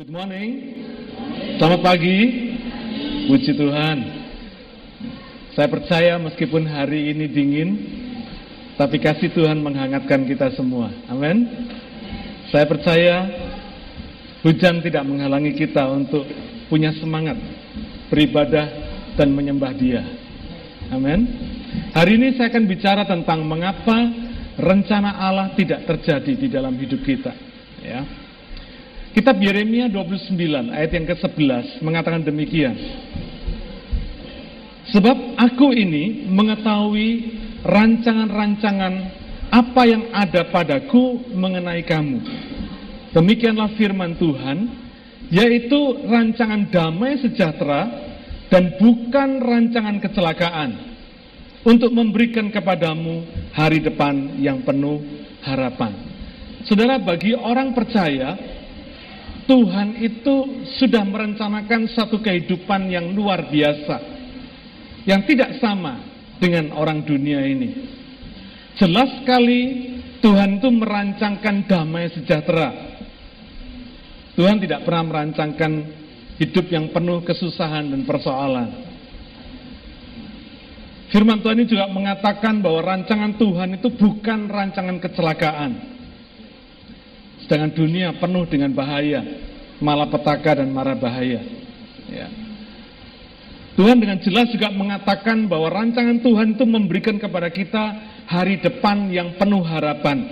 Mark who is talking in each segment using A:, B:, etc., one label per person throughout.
A: Good morning. Selamat pagi. Puji Tuhan. Saya percaya meskipun hari ini dingin, tapi kasih Tuhan menghangatkan kita semua. Amin. Saya percaya hujan tidak menghalangi kita untuk punya semangat beribadah dan menyembah Dia. Amin. Hari ini saya akan bicara tentang mengapa rencana Allah tidak terjadi di dalam hidup kita. Ya. Kitab Yeremia 29 ayat yang ke-11 mengatakan demikian. Sebab aku ini mengetahui rancangan-rancangan apa yang ada padaku mengenai kamu. Demikianlah firman Tuhan, yaitu rancangan damai sejahtera dan bukan rancangan kecelakaan untuk memberikan kepadamu hari depan yang penuh harapan. Saudara, bagi orang percaya, Tuhan itu sudah merencanakan satu kehidupan yang luar biasa, yang tidak sama dengan orang dunia ini. Jelas sekali Tuhan itu merancangkan damai sejahtera. Tuhan tidak pernah merancangkan hidup yang penuh kesusahan dan persoalan. Firman Tuhan ini juga mengatakan bahwa rancangan Tuhan itu bukan rancangan kecelakaan. Sedangkan dunia penuh dengan bahaya, malapetaka dan marah bahaya. Ya. Tuhan dengan jelas juga mengatakan bahwa rancangan Tuhan itu memberikan kepada kita hari depan yang penuh harapan.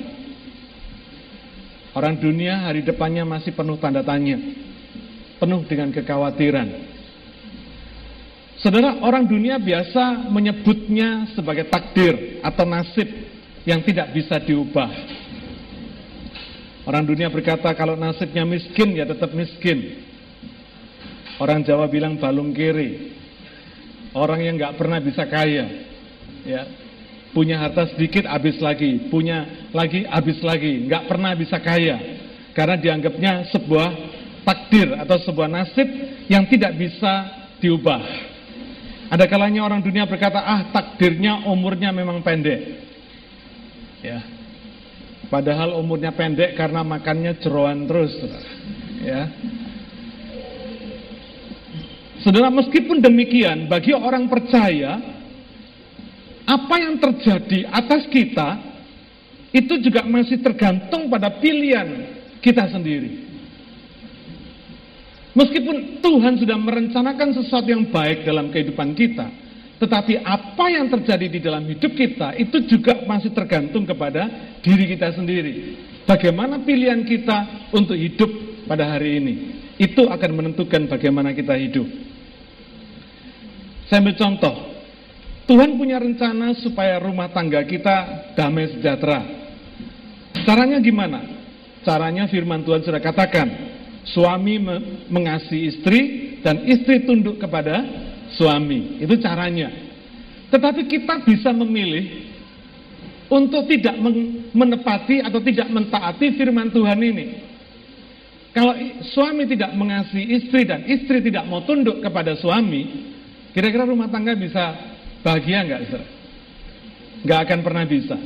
A: Orang dunia hari depannya masih penuh tanda tanya, penuh dengan kekhawatiran. Saudara, orang dunia biasa menyebutnya sebagai takdir atau nasib yang tidak bisa diubah. Orang dunia berkata kalau nasibnya miskin ya tetap miskin. Orang Jawa bilang balung kiri. Orang yang nggak pernah bisa kaya, ya punya harta sedikit habis lagi, punya lagi habis lagi, nggak pernah bisa kaya karena dianggapnya sebuah takdir atau sebuah nasib yang tidak bisa diubah. Ada kalanya orang dunia berkata ah takdirnya umurnya memang pendek, ya Padahal umurnya pendek karena makannya jeroan terus. Ya. Saudara, meskipun demikian, bagi orang percaya, apa yang terjadi atas kita, itu juga masih tergantung pada pilihan kita sendiri. Meskipun Tuhan sudah merencanakan sesuatu yang baik dalam kehidupan kita, tetapi apa yang terjadi di dalam hidup kita itu juga masih tergantung kepada diri kita sendiri. Bagaimana pilihan kita untuk hidup pada hari ini? Itu akan menentukan bagaimana kita hidup. Saya ambil contoh. Tuhan punya rencana supaya rumah tangga kita damai sejahtera. Caranya gimana? Caranya firman Tuhan sudah katakan. Suami mengasihi istri dan istri tunduk kepada suami. Itu caranya. Tetapi kita bisa memilih untuk tidak menepati atau tidak mentaati firman Tuhan ini. Kalau suami tidak mengasihi istri dan istri tidak mau tunduk kepada suami, kira-kira rumah tangga bisa bahagia nggak, Nggak akan pernah bisa.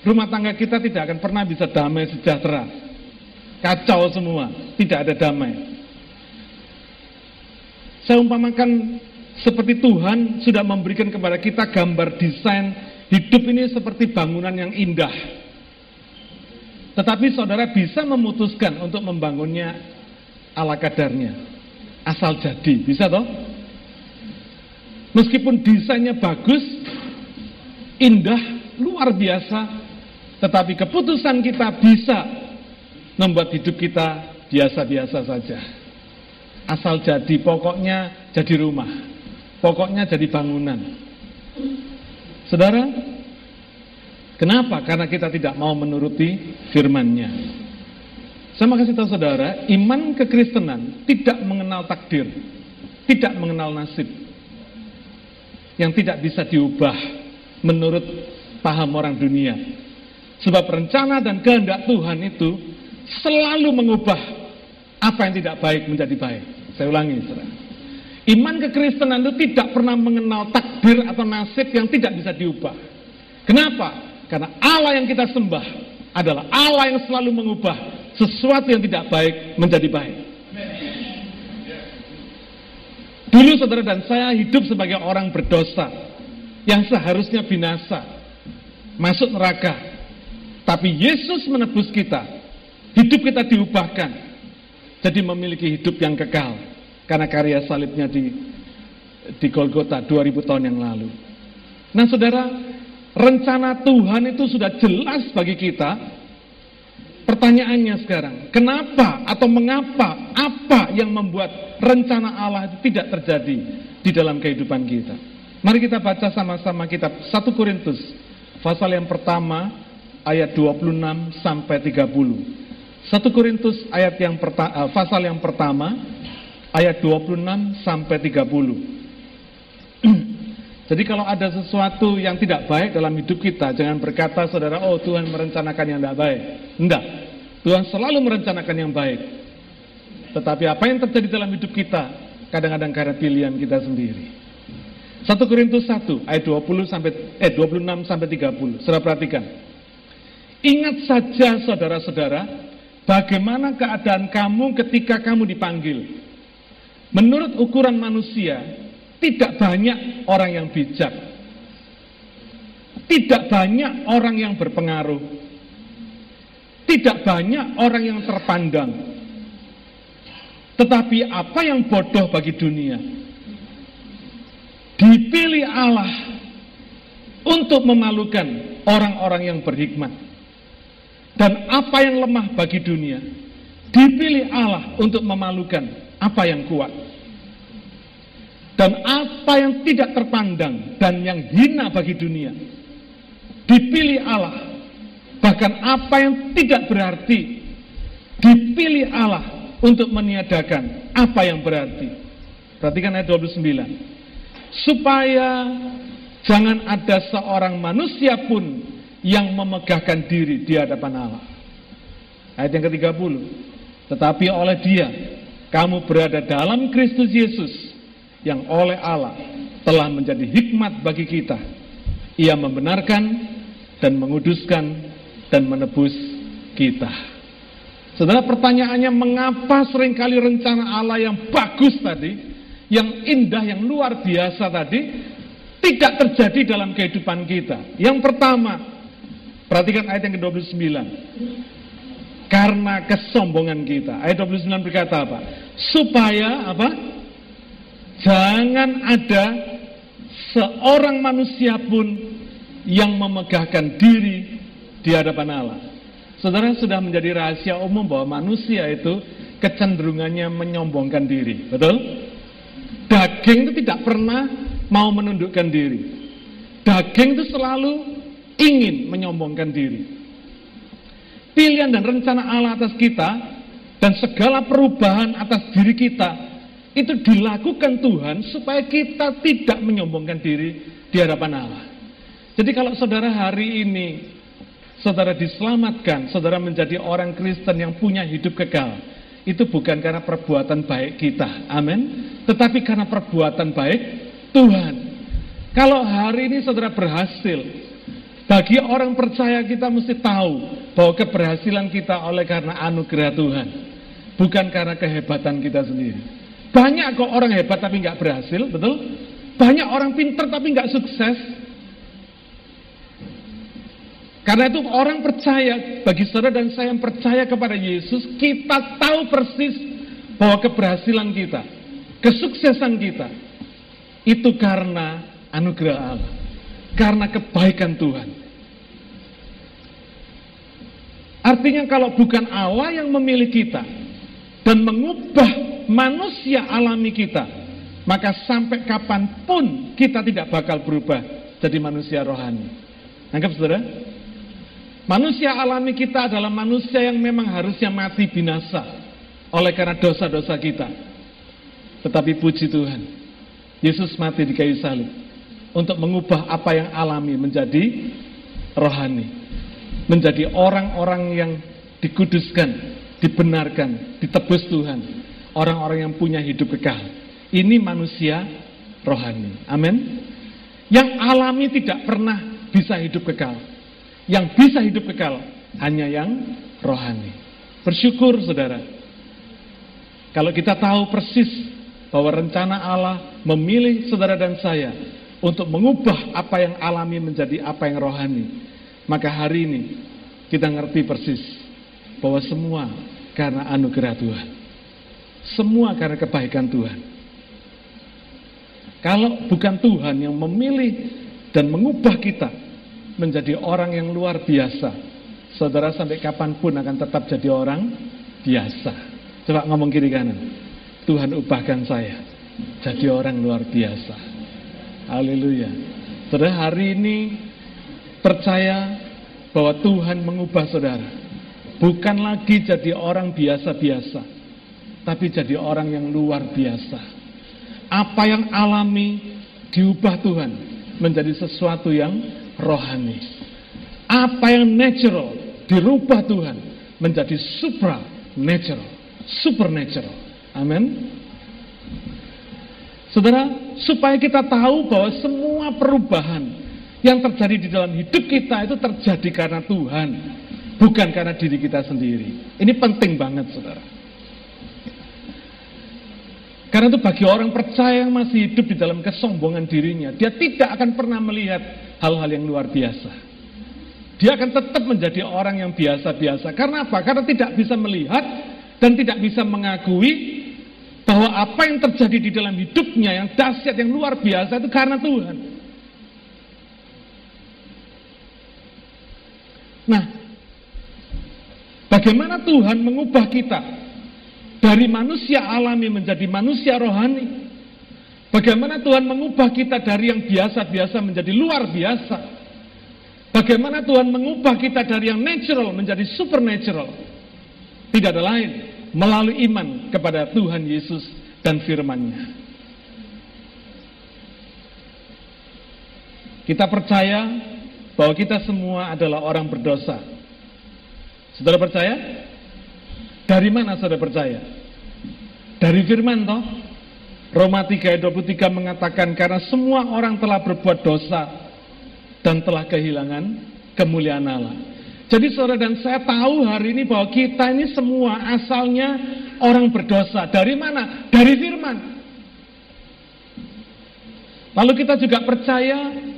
A: Rumah tangga kita tidak akan pernah bisa damai sejahtera. Kacau semua, tidak ada damai. Saya umpamakan seperti Tuhan sudah memberikan kepada kita gambar desain hidup ini seperti bangunan yang indah. Tetapi saudara bisa memutuskan untuk membangunnya ala kadarnya. Asal jadi, bisa toh? Meskipun desainnya bagus, indah, luar biasa, tetapi keputusan kita bisa membuat hidup kita biasa-biasa saja. Asal jadi, pokoknya jadi rumah. Pokoknya jadi bangunan. Saudara, kenapa? Karena kita tidak mau menuruti firman-Nya. Saya mau kasih tahu saudara, iman kekristenan tidak mengenal takdir, tidak mengenal nasib, yang tidak bisa diubah menurut paham orang dunia. Sebab rencana dan kehendak Tuhan itu selalu mengubah apa yang tidak baik menjadi baik. Saya ulangi, saudara. Iman kekristenan itu tidak pernah mengenal takdir atau nasib yang tidak bisa diubah. Kenapa? Karena Allah yang kita sembah adalah Allah yang selalu mengubah sesuatu yang tidak baik menjadi baik. Dulu saudara dan saya hidup sebagai orang berdosa yang seharusnya binasa, masuk neraka. Tapi Yesus menebus kita, hidup kita diubahkan, jadi memiliki hidup yang kekal. Karena karya salibnya di di Golgota 2000 tahun yang lalu. Nah saudara, rencana Tuhan itu sudah jelas bagi kita. Pertanyaannya sekarang, kenapa atau mengapa, apa yang membuat rencana Allah itu tidak terjadi di dalam kehidupan kita? Mari kita baca sama-sama kitab 1 Korintus, pasal yang pertama, ayat 26 sampai 30. 1 Korintus ayat yang pertama, pasal yang pertama, ayat 26 sampai 30. Jadi kalau ada sesuatu yang tidak baik dalam hidup kita, jangan berkata saudara, oh Tuhan merencanakan yang tidak baik. Enggak. Tuhan selalu merencanakan yang baik. Tetapi apa yang terjadi dalam hidup kita, kadang-kadang karena pilihan kita sendiri. 1 Korintus 1 ayat 20 sampai eh 26 sampai 30. Saudara perhatikan. Ingat saja saudara-saudara, bagaimana keadaan kamu ketika kamu dipanggil. Menurut ukuran manusia, tidak banyak orang yang bijak. Tidak banyak orang yang berpengaruh. Tidak banyak orang yang terpandang. Tetapi apa yang bodoh bagi dunia? Dipilih Allah untuk memalukan orang-orang yang berhikmat. Dan apa yang lemah bagi dunia? Dipilih Allah untuk memalukan apa yang kuat. Dan apa yang tidak terpandang dan yang hina bagi dunia dipilih Allah. Bahkan apa yang tidak berarti dipilih Allah untuk meniadakan apa yang berarti. Perhatikan ayat 29. Supaya jangan ada seorang manusia pun yang memegahkan diri di hadapan Allah. Ayat yang ke-30. Tetapi oleh dia kamu berada dalam Kristus Yesus yang oleh Allah telah menjadi hikmat bagi kita. Ia membenarkan dan menguduskan dan menebus kita. Saudara pertanyaannya mengapa sering kali rencana Allah yang bagus tadi, yang indah, yang luar biasa tadi, tidak terjadi dalam kehidupan kita. Yang pertama, perhatikan ayat yang ke-29. Karena kesombongan kita. Ayat 29 berkata apa? Supaya apa? Jangan ada seorang manusia pun yang memegahkan diri di hadapan Allah. Saudara sudah menjadi rahasia umum bahwa manusia itu kecenderungannya menyombongkan diri. Betul? Daging itu tidak pernah mau menundukkan diri. Daging itu selalu ingin menyombongkan diri. Pilihan dan rencana Allah atas kita dan segala perubahan atas diri kita itu dilakukan Tuhan supaya kita tidak menyombongkan diri di hadapan Allah. Jadi kalau saudara hari ini saudara diselamatkan, saudara menjadi orang Kristen yang punya hidup kekal, itu bukan karena perbuatan baik kita, amin, tetapi karena perbuatan baik Tuhan. Kalau hari ini saudara berhasil, bagi orang percaya kita mesti tahu bahwa keberhasilan kita oleh karena anugerah Tuhan, bukan karena kehebatan kita sendiri. Banyak kok orang hebat tapi nggak berhasil, betul? Banyak orang pinter tapi nggak sukses. Karena itu orang percaya, bagi saudara dan saya yang percaya kepada Yesus, kita tahu persis bahwa keberhasilan kita, kesuksesan kita, itu karena anugerah Allah. Karena kebaikan Tuhan. Artinya kalau bukan Allah yang memilih kita, dan mengubah manusia alami kita, maka sampai kapan pun kita tidak bakal berubah jadi manusia rohani. Anggap saudara? Manusia alami kita adalah manusia yang memang harusnya mati binasa oleh karena dosa-dosa kita. Tetapi puji Tuhan, Yesus mati di kayu salib untuk mengubah apa yang alami menjadi rohani. Menjadi orang-orang yang dikuduskan, dibenarkan, ditebus Tuhan orang-orang yang punya hidup kekal. Ini manusia rohani. Amin. Yang alami tidak pernah bisa hidup kekal. Yang bisa hidup kekal hanya yang rohani. Bersyukur saudara. Kalau kita tahu persis bahwa rencana Allah memilih saudara dan saya untuk mengubah apa yang alami menjadi apa yang rohani. Maka hari ini kita ngerti persis bahwa semua karena anugerah Tuhan. Semua karena kebaikan Tuhan. Kalau bukan Tuhan yang memilih dan mengubah kita menjadi orang yang luar biasa, saudara sampai kapan pun akan tetap jadi orang biasa. Coba ngomong kiri kanan. Tuhan ubahkan saya jadi orang luar biasa. Haleluya. Saudara hari ini percaya bahwa Tuhan mengubah saudara. Bukan lagi jadi orang biasa-biasa, tapi jadi orang yang luar biasa. Apa yang alami diubah Tuhan menjadi sesuatu yang rohani. Apa yang natural dirubah Tuhan menjadi supernatural, supernatural. Amin. Saudara, supaya kita tahu bahwa semua perubahan yang terjadi di dalam hidup kita itu terjadi karena Tuhan, bukan karena diri kita sendiri. Ini penting banget, saudara. Karena itu bagi orang percaya yang masih hidup di dalam kesombongan dirinya, dia tidak akan pernah melihat hal-hal yang luar biasa. Dia akan tetap menjadi orang yang biasa-biasa. Karena apa? Karena tidak bisa melihat dan tidak bisa mengakui bahwa apa yang terjadi di dalam hidupnya yang dahsyat, yang luar biasa itu karena Tuhan. Nah, bagaimana Tuhan mengubah kita dari manusia alami menjadi manusia rohani? Bagaimana Tuhan mengubah kita dari yang biasa-biasa menjadi luar biasa? Bagaimana Tuhan mengubah kita dari yang natural menjadi supernatural? Tidak ada lain melalui iman kepada Tuhan Yesus dan firman-Nya. Kita percaya bahwa kita semua adalah orang berdosa. Saudara percaya? Dari mana saudara percaya? Dari firman toh? Roma 3 ayat 23 mengatakan karena semua orang telah berbuat dosa dan telah kehilangan kemuliaan Allah. Jadi saudara dan saya tahu hari ini bahwa kita ini semua asalnya orang berdosa. Dari mana? Dari firman. Lalu kita juga percaya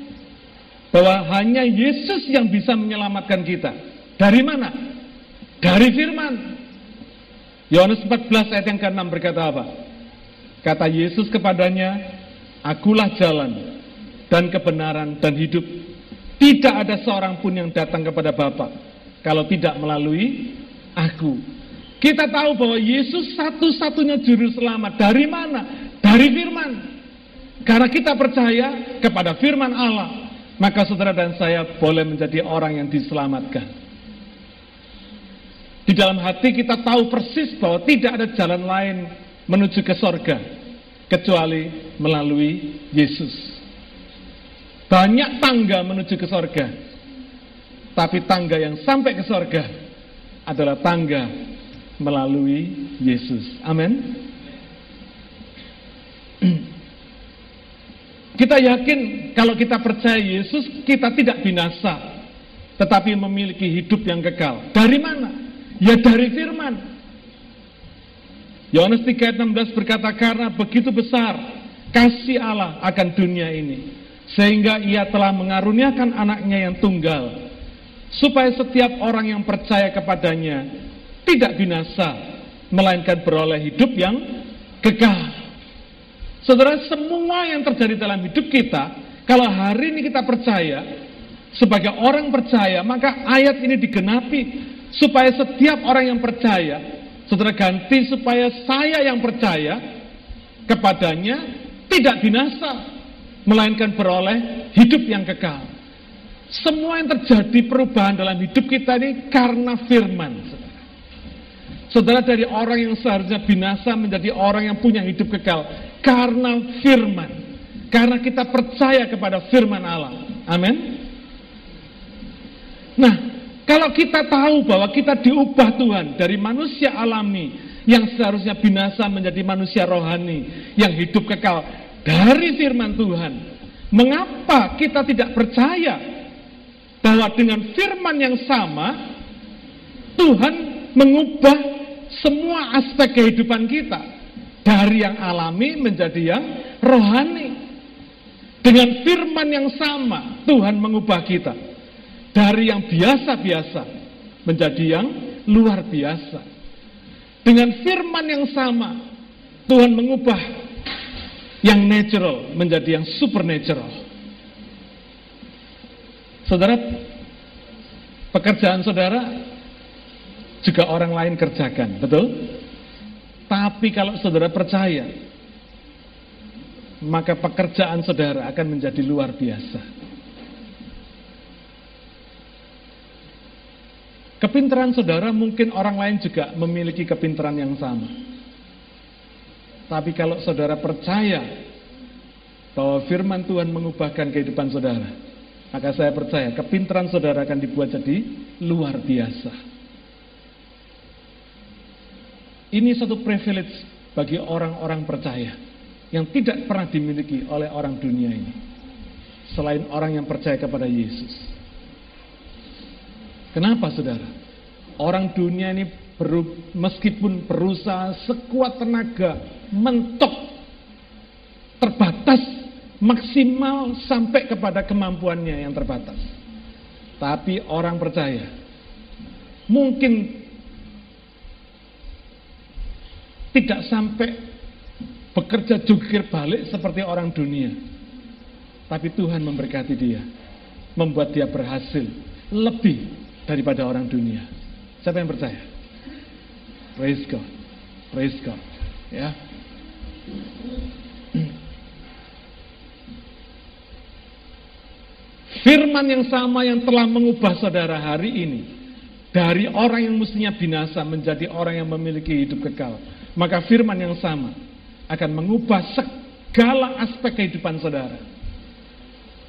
A: bahwa hanya Yesus yang bisa menyelamatkan kita. Dari mana? Dari firman. Yohanes 14 ayat yang ke-6 berkata apa? Kata Yesus kepadanya, Akulah jalan dan kebenaran dan hidup. Tidak ada seorang pun yang datang kepada Bapa kalau tidak melalui aku. Kita tahu bahwa Yesus satu-satunya juru selamat. Dari mana? Dari firman. Karena kita percaya kepada firman Allah, maka saudara dan saya boleh menjadi orang yang diselamatkan. Di dalam hati kita tahu persis bahwa tidak ada jalan lain menuju ke sorga kecuali melalui Yesus. Banyak tangga menuju ke sorga. Tapi tangga yang sampai ke sorga adalah tangga melalui Yesus. Amin. Kita yakin kalau kita percaya Yesus, kita tidak binasa. Tetapi memiliki hidup yang kekal. Dari mana? Ya dari firman. Yohanes 3:16 berkata karena begitu besar kasih Allah akan dunia ini sehingga ia telah mengaruniakan anaknya yang tunggal supaya setiap orang yang percaya kepadanya tidak binasa melainkan beroleh hidup yang kekal. Saudara, semua yang terjadi dalam hidup kita, kalau hari ini kita percaya, sebagai orang percaya, maka ayat ini digenapi supaya setiap orang yang percaya, saudara ganti supaya saya yang percaya kepadanya tidak binasa, melainkan beroleh hidup yang kekal. Semua yang terjadi perubahan dalam hidup kita ini karena firman. Saudara. dari orang yang seharusnya binasa menjadi orang yang punya hidup kekal karena firman. Karena kita percaya kepada firman Allah. Amin. Nah, kalau kita tahu bahwa kita diubah Tuhan dari manusia alami yang seharusnya binasa menjadi manusia rohani yang hidup kekal dari firman Tuhan. Mengapa kita tidak percaya bahwa dengan firman yang sama Tuhan mengubah semua aspek kehidupan kita dari yang alami menjadi yang rohani. Dengan firman yang sama, Tuhan mengubah kita dari yang biasa-biasa menjadi yang luar biasa. Dengan firman yang sama, Tuhan mengubah yang natural menjadi yang supernatural. Saudara, pekerjaan saudara juga orang lain kerjakan, betul? Tapi kalau saudara percaya, maka pekerjaan saudara akan menjadi luar biasa. Kepintaran saudara mungkin orang lain juga memiliki kepintaran yang sama. Tapi kalau saudara percaya bahwa firman Tuhan mengubahkan kehidupan saudara, maka saya percaya kepintaran saudara akan dibuat jadi luar biasa. Ini satu privilege bagi orang-orang percaya yang tidak pernah dimiliki oleh orang dunia ini. Selain orang yang percaya kepada Yesus. Kenapa saudara? Orang dunia ini beru, meskipun berusaha sekuat tenaga mentok terbatas maksimal sampai kepada kemampuannya yang terbatas. Tapi orang percaya mungkin tidak sampai bekerja jungkir balik seperti orang dunia. Tapi Tuhan memberkati dia, membuat dia berhasil lebih daripada orang dunia. Siapa yang percaya? Praise God. Praise God. Ya. Firman yang sama yang telah mengubah saudara hari ini dari orang yang mestinya binasa menjadi orang yang memiliki hidup kekal maka firman yang sama akan mengubah segala aspek kehidupan saudara.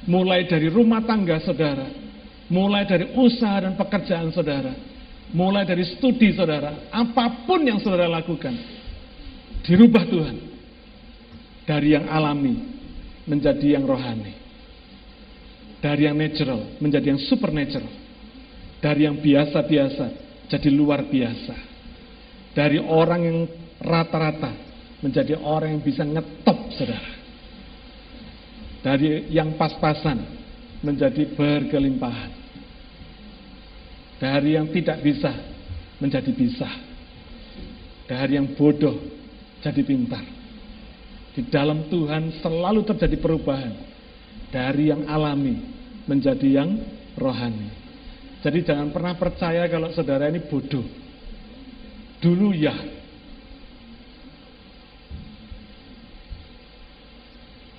A: Mulai dari rumah tangga saudara, mulai dari usaha dan pekerjaan saudara, mulai dari studi saudara, apa pun yang saudara lakukan, dirubah Tuhan dari yang alami menjadi yang rohani, dari yang natural menjadi yang supernatural, dari yang biasa-biasa jadi luar biasa, dari orang yang rata-rata menjadi orang yang bisa ngetop saudara. Dari yang pas-pasan menjadi berkelimpahan. Dari yang tidak bisa menjadi bisa. Dari yang bodoh jadi pintar. Di dalam Tuhan selalu terjadi perubahan. Dari yang alami menjadi yang rohani. Jadi jangan pernah percaya kalau saudara ini bodoh. Dulu ya,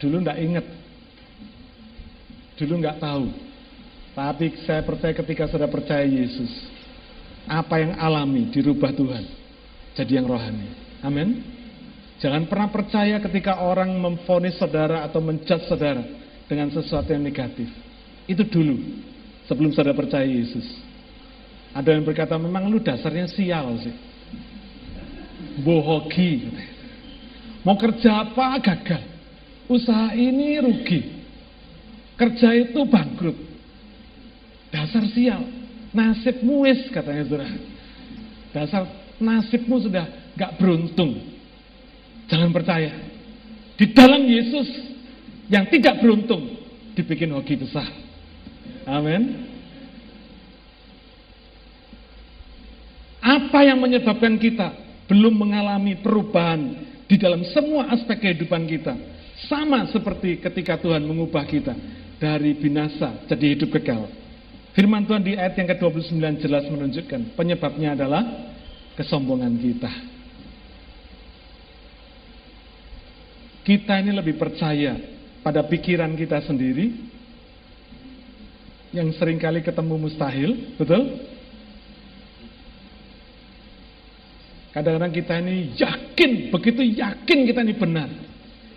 A: Dulu nggak ingat, dulu nggak tahu. Tapi saya percaya ketika sudah percaya Yesus, apa yang alami dirubah Tuhan jadi yang rohani. Amin. Jangan pernah percaya ketika orang memfonis saudara atau menjudge saudara dengan sesuatu yang negatif. Itu dulu sebelum saudara percaya Yesus. Ada yang berkata memang lu dasarnya sial sih. Bohogi. Mau kerja apa gagal usaha ini rugi. Kerja itu bangkrut. Dasar sial. Nasibmu wis katanya saudara. Dasar nasibmu sudah gak beruntung. Jangan percaya. Di dalam Yesus yang tidak beruntung dibikin hoki besar. Amin. Apa yang menyebabkan kita belum mengalami perubahan di dalam semua aspek kehidupan kita? Sama seperti ketika Tuhan mengubah kita dari binasa jadi hidup kekal. Firman Tuhan di ayat yang ke-29 jelas menunjukkan penyebabnya adalah kesombongan kita. Kita ini lebih percaya pada pikiran kita sendiri yang sering kali ketemu mustahil, betul? Kadang-kadang kita ini yakin, begitu yakin kita ini benar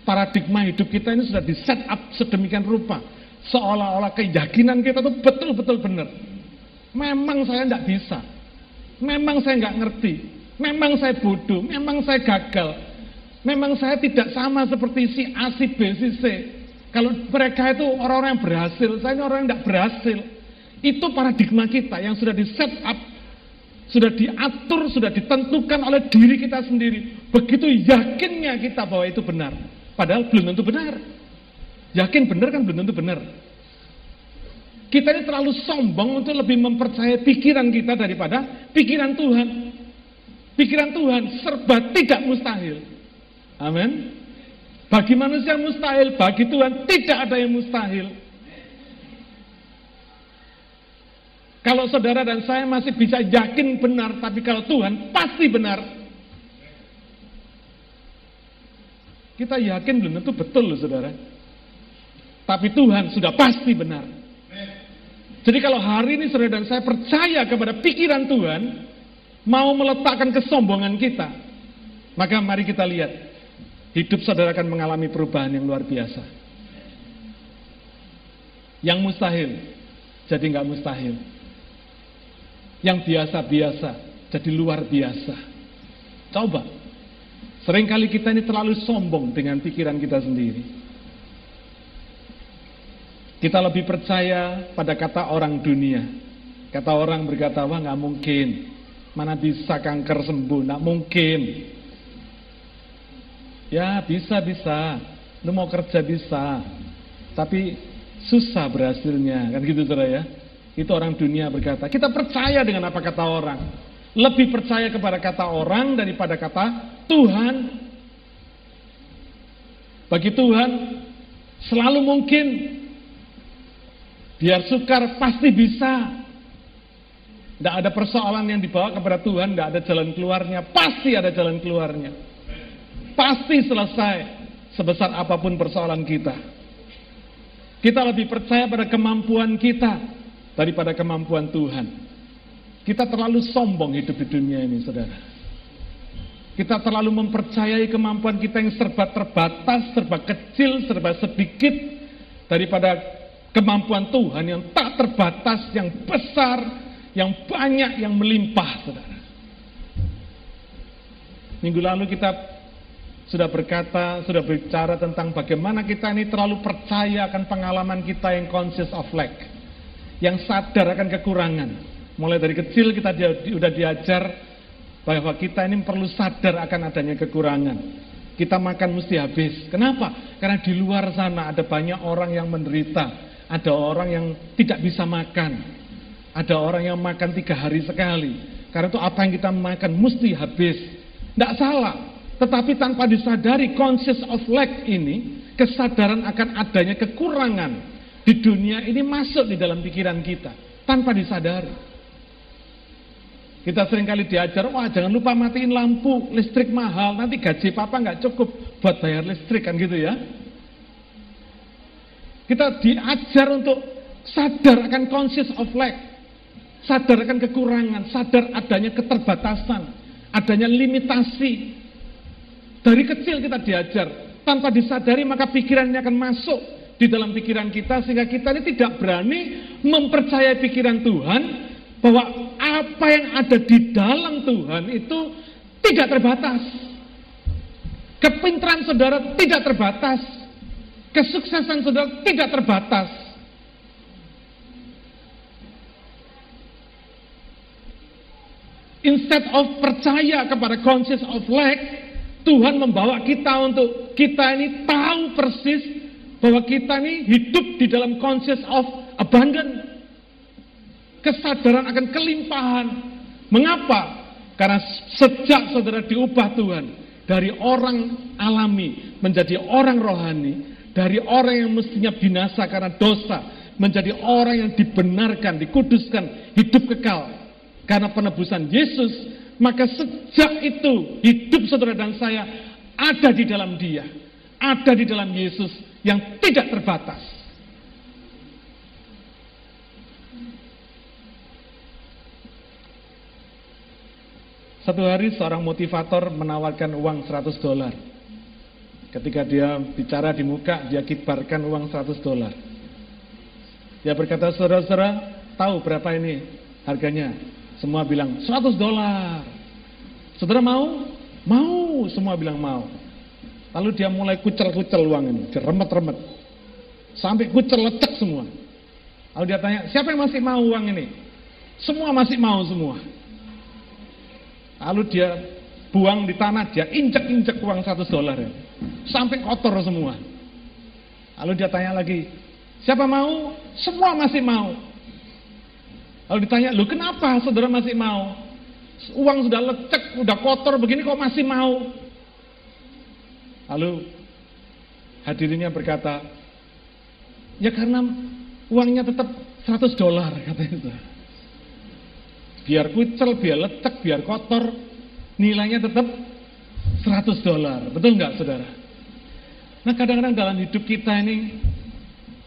A: paradigma hidup kita ini sudah di set up sedemikian rupa. Seolah-olah keyakinan kita itu betul-betul benar. Memang saya tidak bisa. Memang saya nggak ngerti. Memang saya bodoh. Memang saya gagal. Memang saya tidak sama seperti si A, si B, si C. Kalau mereka itu orang-orang yang berhasil, saya ini orang yang tidak berhasil. Itu paradigma kita yang sudah di set up, sudah diatur, sudah ditentukan oleh diri kita sendiri. Begitu yakinnya kita bahwa itu benar. Padahal belum tentu benar. Yakin benar kan belum tentu benar. Kita ini terlalu sombong untuk lebih mempercayai pikiran kita daripada pikiran Tuhan. Pikiran Tuhan serba tidak mustahil. Amin. Bagi manusia mustahil, bagi Tuhan tidak ada yang mustahil. Kalau saudara dan saya masih bisa yakin benar, tapi kalau Tuhan pasti benar. Kita yakin belum tentu betul loh saudara. Tapi Tuhan sudah pasti benar. Jadi kalau hari ini saudara dan saya percaya kepada pikiran Tuhan, mau meletakkan kesombongan kita, maka mari kita lihat, hidup saudara akan mengalami perubahan yang luar biasa. Yang mustahil, jadi nggak mustahil. Yang biasa-biasa, jadi luar biasa. Coba, sering kali kita ini terlalu sombong dengan pikiran kita sendiri. Kita lebih percaya pada kata orang dunia. Kata orang berkata, wah nggak mungkin. Mana bisa kanker sembuh, nggak mungkin. Ya bisa, bisa. Lu mau kerja bisa. Tapi susah berhasilnya. Kan gitu saudara ya. Itu orang dunia berkata. Kita percaya dengan apa kata orang. Lebih percaya kepada kata orang daripada kata Tuhan. Bagi Tuhan selalu mungkin Biar sukar pasti bisa. Tidak ada persoalan yang dibawa kepada Tuhan, tidak ada jalan keluarnya. Pasti ada jalan keluarnya. Pasti selesai sebesar apa pun persoalan kita. Kita lebih percaya pada kemampuan kita daripada kemampuan Tuhan. Kita terlalu sombong hidup di dunia ini, saudara. Kita terlalu mempercayai kemampuan kita yang serba terbatas, serba kecil, serba sedikit daripada Kemampuan Tuhan yang tak terbatas, yang besar, yang banyak, yang melimpah, saudara. Minggu lalu kita sudah berkata, sudah bicara tentang bagaimana kita ini terlalu percaya akan pengalaman kita yang conscious of lack. Yang sadar akan kekurangan. Mulai dari kecil kita sudah diajar bahwa kita ini perlu sadar akan adanya kekurangan. Kita makan mesti habis. Kenapa? Karena di luar sana ada banyak orang yang menderita ada orang yang tidak bisa makan. Ada orang yang makan tiga hari sekali. Karena itu apa yang kita makan mesti habis. Tidak salah. Tetapi tanpa disadari conscious of lack ini, kesadaran akan adanya kekurangan di dunia ini masuk di dalam pikiran kita. Tanpa disadari. Kita sering kali diajar, wah jangan lupa matiin lampu, listrik mahal, nanti gaji papa nggak cukup buat bayar listrik kan gitu ya. Kita diajar untuk sadar akan conscious of lack. Sadar akan kekurangan, sadar adanya keterbatasan, adanya limitasi. Dari kecil kita diajar, tanpa disadari maka pikirannya akan masuk di dalam pikiran kita sehingga kita ini tidak berani mempercayai pikiran Tuhan bahwa apa yang ada di dalam Tuhan itu tidak terbatas. Kepintaran saudara tidak terbatas. Kesuksesan saudara tidak terbatas. Instead of percaya kepada conscious of lack, Tuhan membawa kita untuk kita ini tahu persis bahwa kita ini hidup di dalam conscious of abundant. Kesadaran akan kelimpahan. Mengapa? Karena sejak saudara diubah Tuhan dari orang alami menjadi orang rohani, dari orang yang mestinya binasa karena dosa menjadi orang yang dibenarkan, dikuduskan, hidup kekal karena penebusan Yesus, maka sejak itu hidup saudara dan saya ada di dalam Dia, ada di dalam Yesus yang tidak terbatas. Satu hari seorang motivator menawarkan uang 100 dolar Ketika dia bicara di muka, dia kibarkan uang 100 dolar. Dia berkata, saudara-saudara, tahu berapa ini harganya? Semua bilang, 100 dolar. Saudara mau? Mau, semua bilang mau. Lalu dia mulai kucel-kucel uang ini, diremet-remet. Sampai kucel lecek semua. Lalu dia tanya, siapa yang masih mau uang ini? Semua masih mau semua. Lalu dia buang di tanah, dia injek-injek uang 100 dolar. Ya. sampai kotor semua. Lalu dia tanya lagi, siapa mau? Semua masih mau. Lalu ditanya, lu kenapa saudara masih mau? Uang sudah lecek, sudah kotor begini kok masih mau? Lalu hadirinnya berkata, ya karena uangnya tetap 100 dolar katanya. Biar kucel, biar lecek, biar kotor, nilainya tetap 100 dolar. Betul nggak saudara? Nah kadang-kadang dalam hidup kita ini,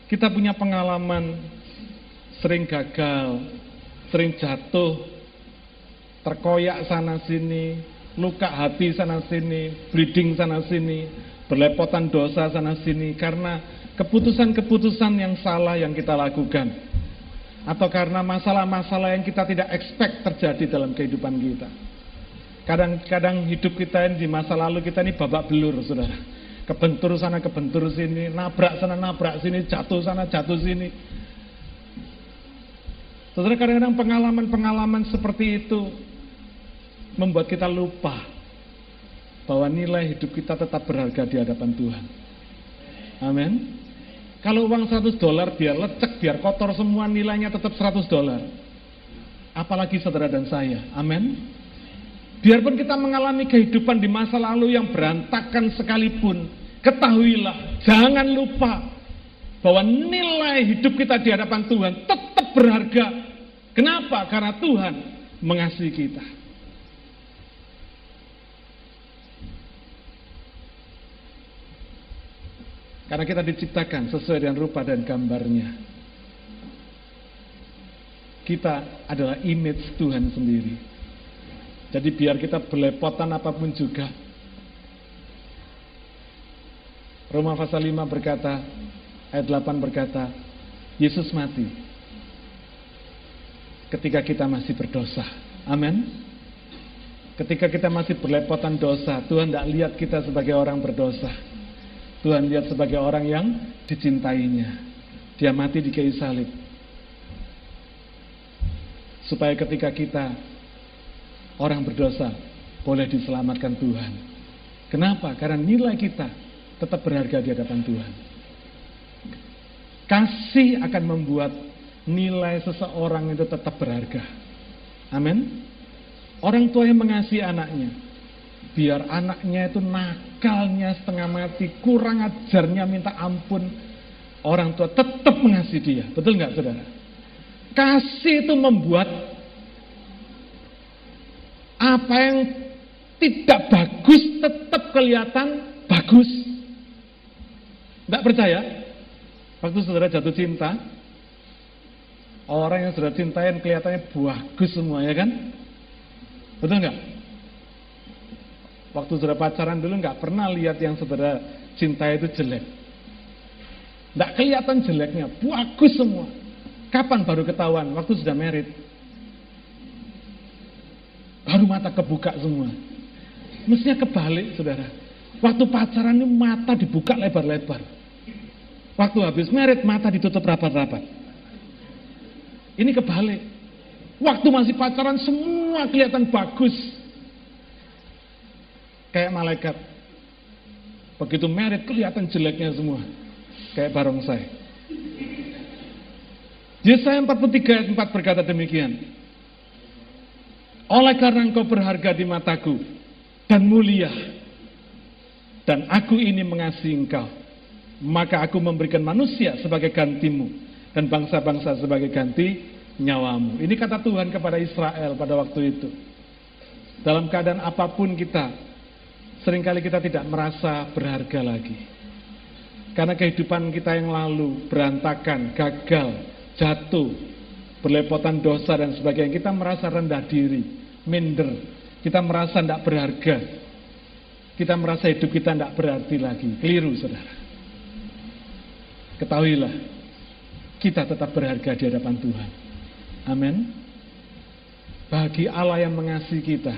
A: kita punya pengalaman sering gagal, sering jatuh, terkoyak sana sini, luka hati sana sini, bleeding sana sini, berlepotan dosa sana sini, karena keputusan-keputusan yang salah yang kita lakukan. Atau karena masalah-masalah yang kita tidak expect terjadi dalam kehidupan kita. Kadang-kadang hidup kita ini di masa lalu kita ini babak belur, saudara. Kebentur sana, kebentur sini, nabrak sana, nabrak sini, jatuh sana, jatuh sini. Saudara, kadang-kadang pengalaman-pengalaman seperti itu membuat kita lupa bahwa nilai hidup kita tetap berharga di hadapan Tuhan. Amin. Kalau uang 100 dolar biar lecek, biar kotor semua nilainya tetap 100 dolar. Apalagi saudara dan saya. Amin. Biarpun kita mengalami kehidupan di masa lalu yang berantakan sekalipun, ketahuilah, jangan lupa bahwa nilai hidup kita di hadapan Tuhan tetap berharga. Kenapa? Karena Tuhan mengasihi kita. Karena kita diciptakan sesuai dengan rupa dan gambarnya. Kita adalah image Tuhan sendiri. Jadi biar kita belepotan apa pun juga. Roma pasal 5 berkata, ayat 8 berkata, Yesus mati ketika kita masih berdosa. Amin. Ketika kita masih berlepotan dosa, Tuhan tidak lihat kita sebagai orang berdosa. Tuhan lihat sebagai orang yang dicintainya. Dia mati di kayu salib. Supaya ketika kita orang berdosa boleh diselamatkan Tuhan. Kenapa? Karena nilai kita tetap berharga di hadapan Tuhan. Kasih akan membuat nilai seseorang itu tetap berharga. Amin. Orang tua yang mengasihi anaknya, biar anaknya itu nakalnya setengah mati, kurang ajarnya minta ampun, orang tua tetap mengasihi dia. Betul nggak saudara? Kasih itu membuat apa yang tidak bagus tetap kelihatan bagus. Tidak percaya? Waktu saudara jatuh cinta, orang yang saudara cintain kelihatannya bagus semua ya kan? Betul nggak? Waktu saudara pacaran dulu nggak pernah lihat yang saudara cinta itu jelek. Nggak kelihatan jeleknya, bagus semua. Kapan baru ketahuan? Waktu sudah merit. Baru mata kebuka semua. Mestinya kebalik, saudara. Waktu pacaran ini mata dibuka lebar-lebar. Waktu habis merit, mata ditutup rapat-rapat. Ini kebalik. Waktu masih pacaran, semua kelihatan bagus. Kayak malaikat. Begitu merit, kelihatan jeleknya semua. Kayak barongsai. Yesaya 43 ayat 4 berkata demikian. Oleh karena engkau berharga di mataku dan mulia, dan aku ini mengasihi engkau, maka aku memberikan manusia sebagai gantimu, dan bangsa-bangsa sebagai ganti nyawamu. Ini kata Tuhan kepada Israel pada waktu itu. Dalam keadaan apa pun kita, sering kali kita tidak merasa berharga lagi. Karena kehidupan kita yang lalu berantakan, gagal, jatuh, berlepotan dosa dan sebagainya, kita merasa rendah diri minder, kita merasa tidak berharga, kita merasa hidup kita tidak berarti lagi. Keliru, saudara. Ketahuilah, kita tetap berharga di hadapan Tuhan. Amin. Bagi Allah yang mengasihi kita,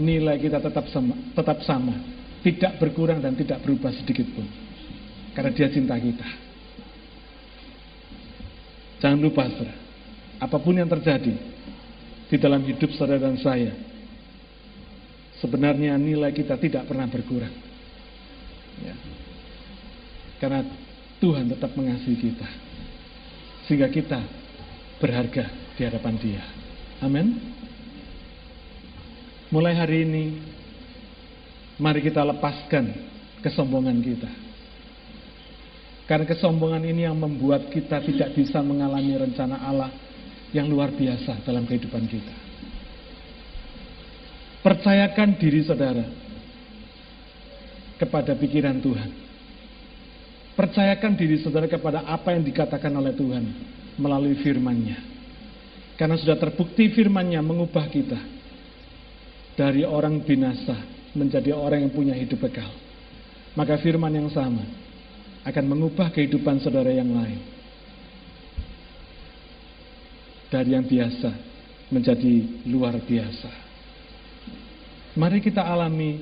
A: nilai kita tetap sama, tetap sama, tidak berkurang dan tidak berubah sedikit pun. Karena dia cinta kita. Jangan lupa, saudara. Apa pun yang terjadi, di dalam hidup saudara dan saya. Sebenarnya nilai kita tidak pernah berkurang. Ya. Karena Tuhan tetap mengasihi kita. Sehingga kita berharga di hadapan dia. Amin. Mulai hari ini, mari kita lepaskan kesombongan kita. Karena kesombongan ini yang membuat kita tidak bisa mengalami rencana Allah yang luar biasa dalam kehidupan kita. Percayakan diri saudara kepada pikiran Tuhan. Percayakan diri saudara kepada apa yang dikatakan oleh Tuhan melalui firman-Nya. Karena sudah terbukti firman-Nya mengubah kita dari orang binasa menjadi orang yang punya hidup kekal. Maka firman yang sama akan mengubah kehidupan saudara yang lain. Dari yang biasa menjadi luar biasa. Mari kita alami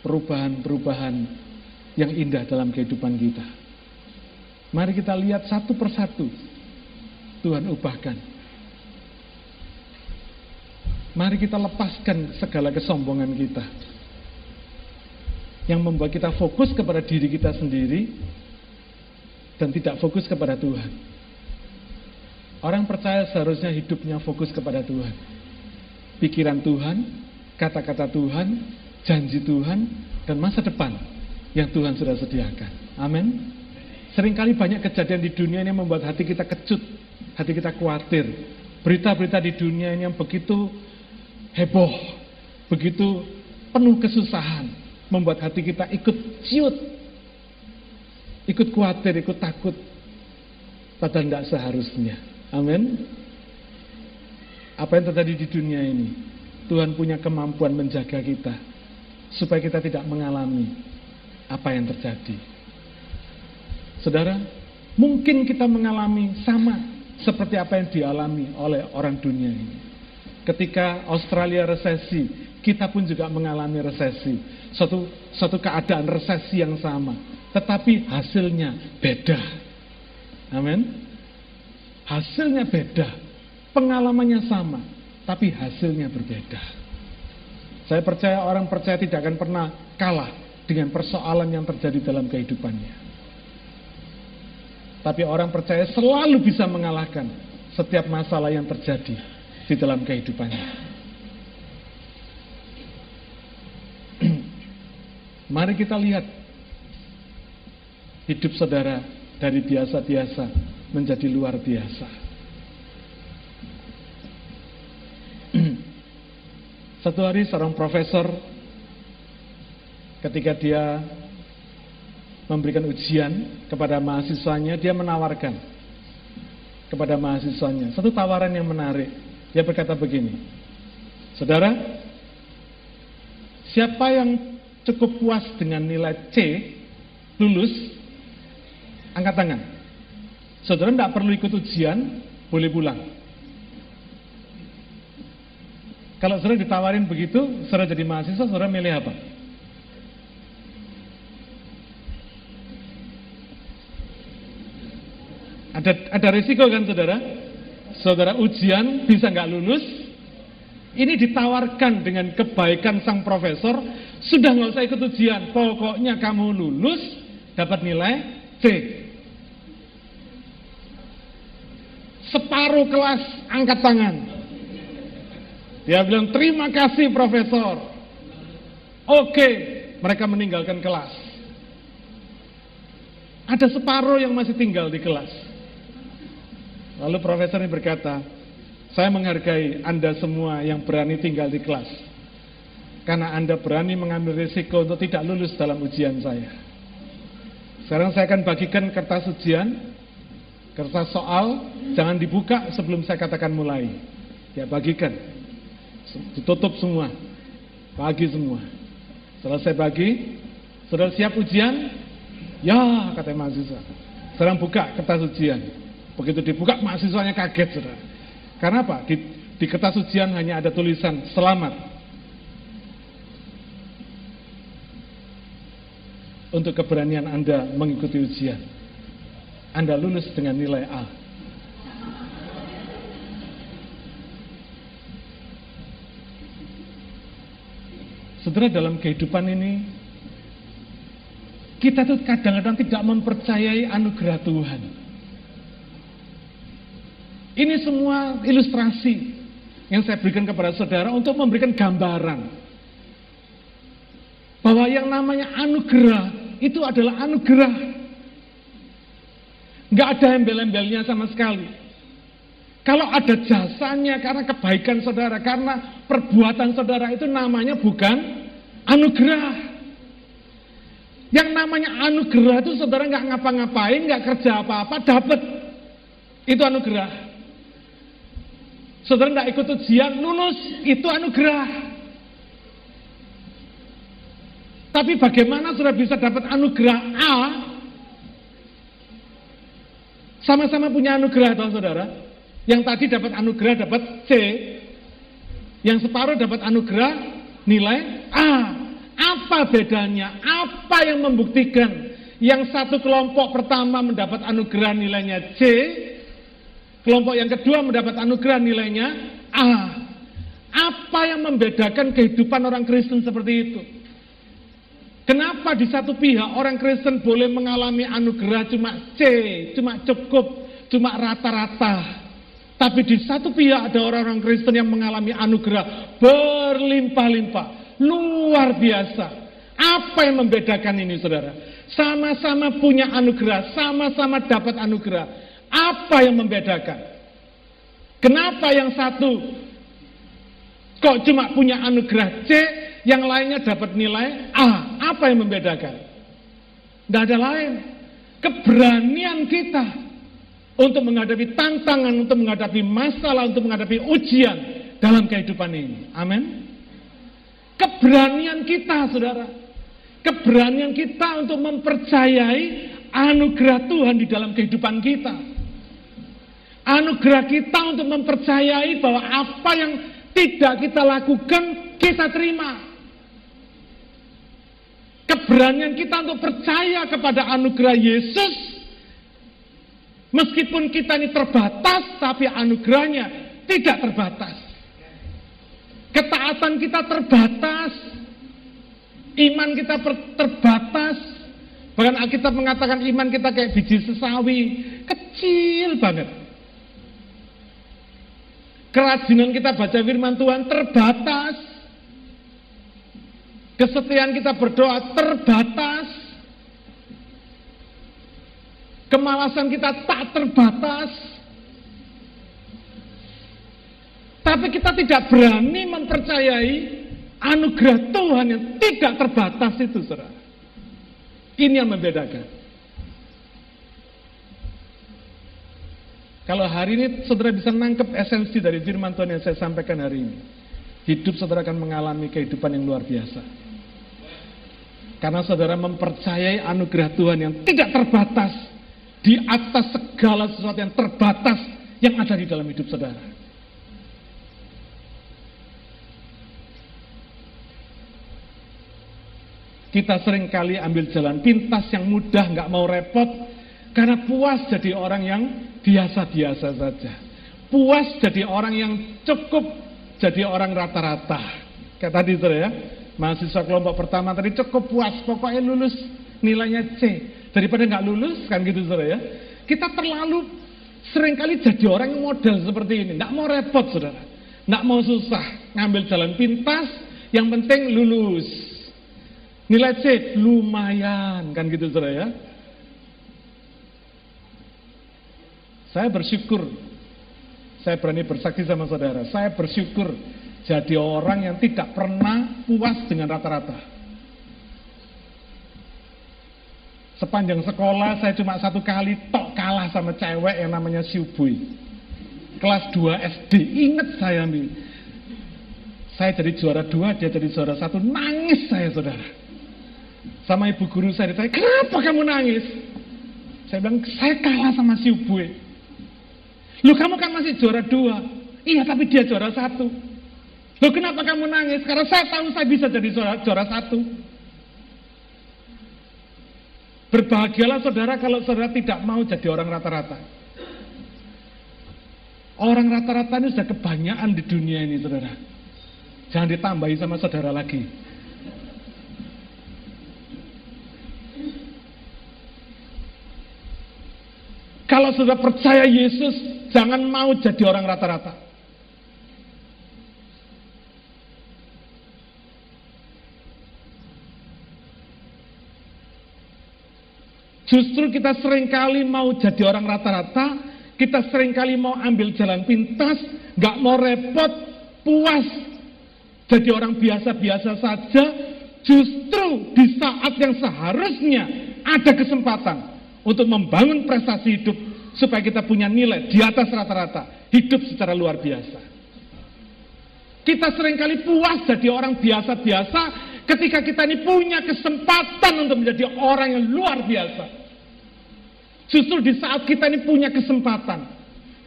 A: perubahan-perubahan yang indah dalam kehidupan kita. Mari kita lihat satu persatu Tuhan ubahkan. Mari kita lepaskan segala kesombongan kita. Yang membuat kita fokus kepada diri kita sendiri dan tidak fokus kepada Tuhan. Orang percaya seharusnya hidupnya fokus kepada Tuhan. Pikiran Tuhan, kata-kata Tuhan, janji Tuhan, dan masa depan yang Tuhan sudah sediakan. Amin. Seringkali banyak kejadian di dunia ini membuat hati kita kecut, hati kita khawatir. Berita-berita di dunia ini yang begitu heboh, begitu penuh kesusahan, membuat hati kita ikut ciut, ikut khawatir, ikut takut. Padahal tidak seharusnya. Amin. Apa yang terjadi di dunia ini? Tuhan punya kemampuan menjaga kita supaya kita tidak mengalami apa yang terjadi. Saudara, mungkin kita mengalami sama seperti apa yang dialami oleh orang dunia ini. Ketika Australia resesi, kita pun juga mengalami resesi. Suatu, suatu keadaan resesi yang sama. Tetapi hasilnya beda. Amin. Hasilnya beda. Pengalamannya sama. Tapi hasilnya berbeda. Saya percaya orang percaya tidak akan pernah kalah dengan persoalan yang terjadi dalam kehidupannya. Tapi orang percaya selalu bisa mengalahkan setiap masalah yang terjadi di dalam kehidupannya. Mari kita lihat hidup saudara dari biasa-biasa menjadi luar biasa. Satu hari seorang profesor ketika dia memberikan ujian kepada mahasiswanya, dia menawarkan kepada mahasiswanya satu tawaran yang menarik. Dia berkata begini, saudara, siapa yang cukup puas dengan nilai C, lulus, angkat tangan. Saudara tidak perlu ikut ujian, boleh pulang. Kalau saudara ditawarin begitu, saudara jadi mahasiswa, saudara milih apa? Ada ada risiko kan saudara? Saudara ujian bisa nggak lulus? Ini ditawarkan dengan kebaikan sang profesor, sudah nggak usah ikut ujian, pokoknya kamu lulus dapat nilai C. Separuh kelas angkat tangan. Dia bilang terima kasih profesor. Oke, mereka meninggalkan kelas. Ada separuh yang masih tinggal di kelas. Lalu profesor ini berkata, saya menghargai Anda semua yang berani tinggal di kelas. Karena Anda berani mengambil risiko untuk tidak lulus dalam ujian saya. Sekarang saya akan bagikan kertas ujian, kertas soal, jangan dibuka sebelum saya katakan mulai. Ya bagikan, ditutup semua, bagi semua. Selesai bagi, sudah siap ujian? Ya, kata mahasiswa. Sekarang buka kertas ujian. Begitu dibuka mahasiswanya kaget saudara. Karena apa? Di, di kertas ujian hanya ada tulisan selamat. Untuk keberanian Anda mengikuti ujian. Anda lulus dengan nilai A. Saudara dalam kehidupan ini kita tuh kadang-kadang tidak mempercayai anugerah Tuhan. Ini semua ilustrasi yang saya berikan kepada saudara untuk memberikan gambaran bahwa yang namanya anugerah itu adalah anugerah. Nggak ada embel-embelnya sama sekali. Kalau ada jasanya karena kebaikan saudara, karena perbuatan saudara itu namanya bukan anugerah. Yang namanya anugerah itu saudara nggak ngapa-ngapain, nggak kerja apa-apa, dapat. Itu anugerah. Saudara nggak ikut ujian, lulus, itu anugerah. Tapi bagaimana saudara bisa dapat anugerah A? Sama-sama punya anugerah, toh saudara. Yang tadi dapat anugerah dapat C, yang separuh dapat anugerah nilai A. Apa bedanya? Apa yang membuktikan yang satu kelompok pertama mendapat anugerah nilainya C, kelompok yang kedua mendapat anugerah nilainya A. Apa yang membedakan kehidupan orang Kristen seperti itu? Kenapa di satu pihak orang Kristen boleh mengalami anugerah cuma C, cuma cukup, cuma rata-rata, tapi di satu pihak ada orang-orang Kristen yang mengalami anugerah berlimpah-limpah, luar biasa. Apa yang membedakan ini saudara? Sama-sama punya anugerah, sama-sama dapat anugerah. Apa yang membedakan? Kenapa yang satu kok cuma punya anugerah C, yang lainnya dapat nilai A? Apa yang membedakan? Tidak ada lain. Keberanian kita untuk menghadapi tantangan, untuk menghadapi masalah, untuk menghadapi ujian dalam kehidupan ini. Amin. Keberanian kita, saudara. Keberanian kita untuk mempercayai anugerah Tuhan di dalam kehidupan kita. Anugerah kita untuk mempercayai bahwa apa yang tidak kita lakukan, kita terima. Keberanian kita untuk percaya kepada anugerah Yesus Meskipun kita ini terbatas, tapi anugerahnya tidak terbatas. Ketaatan kita terbatas, iman kita terbatas. Bahkan kita mengatakan iman kita kayak biji sesawi, kecil banget. Kerajinan kita baca firman Tuhan terbatas. Kesetiaan kita berdoa terbatas. Kemalasan kita tak terbatas. Tapi kita tidak berani mempercayai anugerah Tuhan yang tidak terbatas itu, saudara. Ini yang membedakan. Kalau hari ini saudara bisa nangkep esensi dari firman Tuhan yang saya sampaikan hari ini. Hidup saudara akan mengalami kehidupan yang luar biasa. Karena saudara mempercayai anugerah Tuhan yang tidak terbatas di atas segala sesuatu yang terbatas yang ada di dalam hidup saudara. Kita sering kali ambil jalan pintas yang mudah, nggak mau repot, karena puas jadi orang yang biasa-biasa saja. Puas jadi orang yang cukup jadi orang rata-rata. Kayak tadi itu ya, mahasiswa kelompok pertama tadi cukup puas, pokoknya lulus nilainya C. Daripada nggak lulus, kan gitu saudara ya. Kita terlalu sering kali jadi orang yang model seperti ini. Nggak mau repot saudara. Nggak mau susah. Ngambil jalan pintas, yang penting lulus. Nilai C lumayan, kan gitu saudara ya. Saya bersyukur, saya berani bersaksi sama saudara, saya bersyukur jadi orang yang tidak pernah puas dengan rata-rata. Sepanjang sekolah saya cuma satu kali tok kalah sama cewek yang namanya Siubuy. Kelas 2 SD, inget saya nih. Saya jadi juara dua, dia jadi juara satu, nangis saya saudara. Sama ibu guru saya ditanya, kenapa kamu nangis? Saya bilang, saya kalah sama Siubuy lu kamu kan masih juara dua. Iya tapi dia juara satu. lu kenapa kamu nangis? Karena saya tahu saya bisa jadi juara, juara satu. Berbahagialah saudara kalau saudara tidak mau jadi orang rata-rata. Orang rata-rata ini sudah kebanyakan di dunia ini saudara. Jangan ditambahi sama saudara lagi. Kalau sudah percaya Yesus, jangan mau jadi orang rata-rata. Justru kita sering kali mau jadi orang rata-rata, kita sering kali mau ambil jalan pintas, nggak mau repot, puas, jadi orang biasa-biasa saja, justru di saat yang seharusnya ada kesempatan untuk membangun prestasi hidup supaya kita punya nilai di atas rata-rata, hidup secara luar biasa. Kita sering kali puas jadi orang biasa-biasa ketika kita ini punya kesempatan untuk menjadi orang yang luar biasa. Justru di saat kita ini punya kesempatan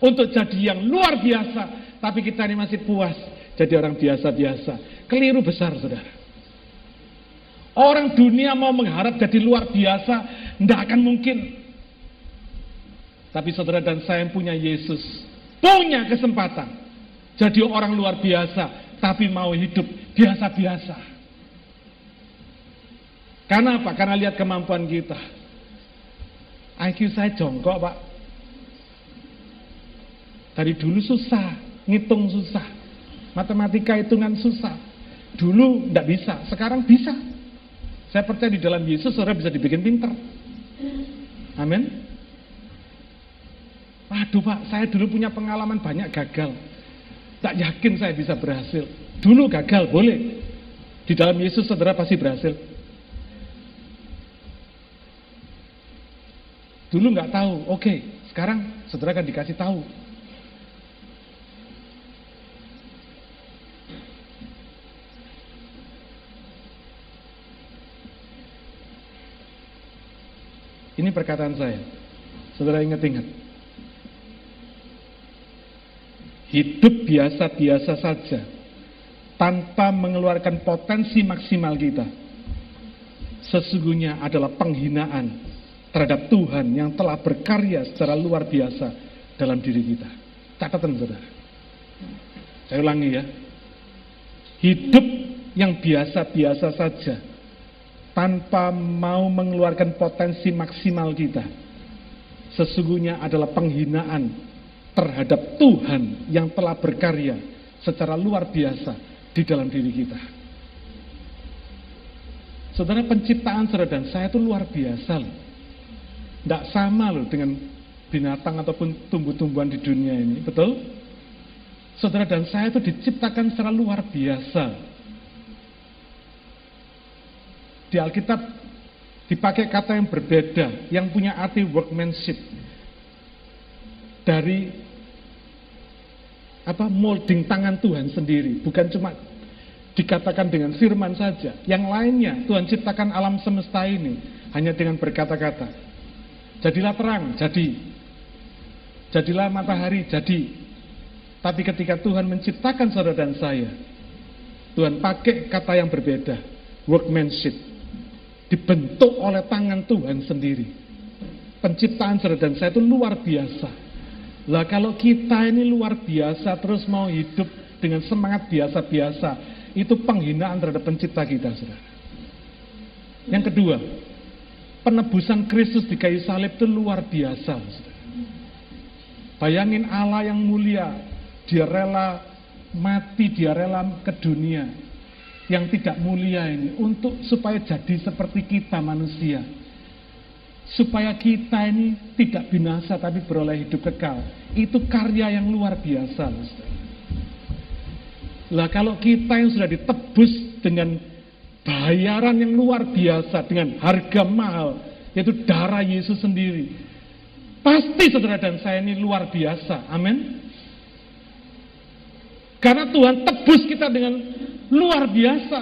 A: untuk jadi yang luar biasa, tapi kita ini masih puas jadi orang biasa-biasa. Keliru besar, saudara. Orang dunia mau mengharap jadi luar biasa, tidak akan mungkin. Tapi saudara dan saya yang punya Yesus, punya kesempatan. Jadi orang luar biasa, tapi mau hidup biasa-biasa. Karena apa? Karena lihat kemampuan kita. IQ saya jongkok pak. Dari dulu susah, ngitung susah. Matematika hitungan susah. Dulu tidak bisa, sekarang bisa. Saya percaya di dalam Yesus saudara bisa dibikin pinter. Amin. Waduh pak, saya dulu punya pengalaman banyak gagal. Tak yakin saya bisa berhasil. Dulu gagal, boleh. Di dalam Yesus saudara pasti berhasil. Dulu nggak tahu, oke, sekarang saudara akan dikasih tahu. Ini perkataan saya. Saudara ingat-ingat. Hidup biasa-biasa saja tanpa mengeluarkan potensi maksimal kita sesungguhnya adalah penghinaan terhadap Tuhan yang telah berkarya secara luar biasa dalam diri kita. Catatan saudara. Saya ulangi ya. Hidup yang biasa-biasa saja tanpa mau mengeluarkan potensi maksimal kita sesungguhnya adalah penghinaan terhadap Tuhan yang telah berkarya secara luar biasa di dalam diri kita. Saudara penciptaan saudara dan saya itu luar biasa loh. Tidak sama loh dengan binatang ataupun tumbuh-tumbuhan di dunia ini, betul? Saudara dan saya itu diciptakan secara luar biasa. Di Alkitab dipakai kata yang berbeda, yang punya arti workmanship. Dari apa molding tangan Tuhan sendiri, bukan cuma dikatakan dengan firman saja. Yang lainnya Tuhan ciptakan alam semesta ini hanya dengan berkata-kata. Jadilah terang, jadi. Jadilah matahari, jadi. Tapi ketika Tuhan menciptakan saudara dan saya, Tuhan pakai kata yang berbeda, workmanship. Dibentuk oleh tangan Tuhan sendiri. Penciptaan saudara dan saya itu luar biasa. Lah kalau kita ini luar biasa terus mau hidup dengan semangat biasa-biasa, itu penghinaan terhadap pencipta kita, saudara. Yang kedua, penebusan Kristus di kayu salib itu luar biasa. Bayangin Allah yang mulia, dia rela mati, dia rela ke dunia yang tidak mulia ini untuk supaya jadi seperti kita manusia. Supaya kita ini tidak binasa tapi beroleh hidup kekal. Itu karya yang luar biasa. Lah kalau kita yang sudah ditebus dengan bayaran yang luar biasa dengan harga mahal, yaitu darah Yesus sendiri. Pasti saudara dan saya ini luar biasa. Amin. Karena Tuhan tebus kita dengan luar biasa.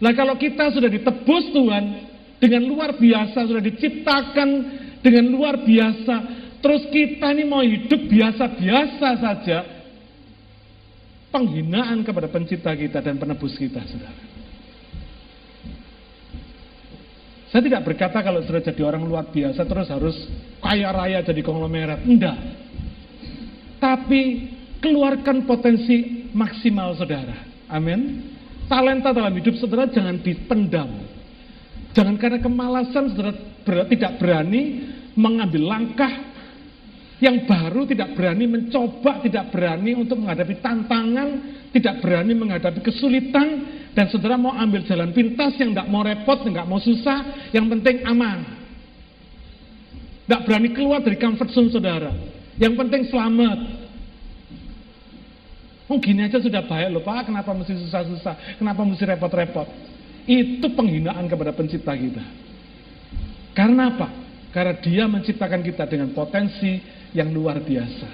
A: Nah kalau kita sudah ditebus Tuhan dengan luar biasa, sudah diciptakan dengan luar biasa, terus kita ini mau hidup biasa-biasa saja, penghinaan kepada pencipta kita dan penebus kita, saudara. Saya tidak berkata kalau sudah jadi orang luar biasa terus harus kaya raya jadi konglomerat. Enggak. Tapi keluarkan potensi maksimal saudara. Amin. Talenta dalam hidup saudara jangan dipendam. Jangan karena kemalasan saudara ber, tidak berani mengambil langkah Yang baru tidak berani mencoba, tidak berani untuk menghadapi tantangan, tidak berani menghadapi kesulitan, dan saudara mau ambil jalan pintas yang tidak mau repot, nggak mau susah, yang penting aman. Tidak berani keluar dari comfort zone saudara. Yang penting selamat. Oh gini aja sudah baik loh Pak, kenapa mesti susah-susah? Kenapa mesti repot-repot? Itu penghinaan kepada pencipta kita. Karena apa? Karena dia menciptakan kita dengan potensi yang luar biasa.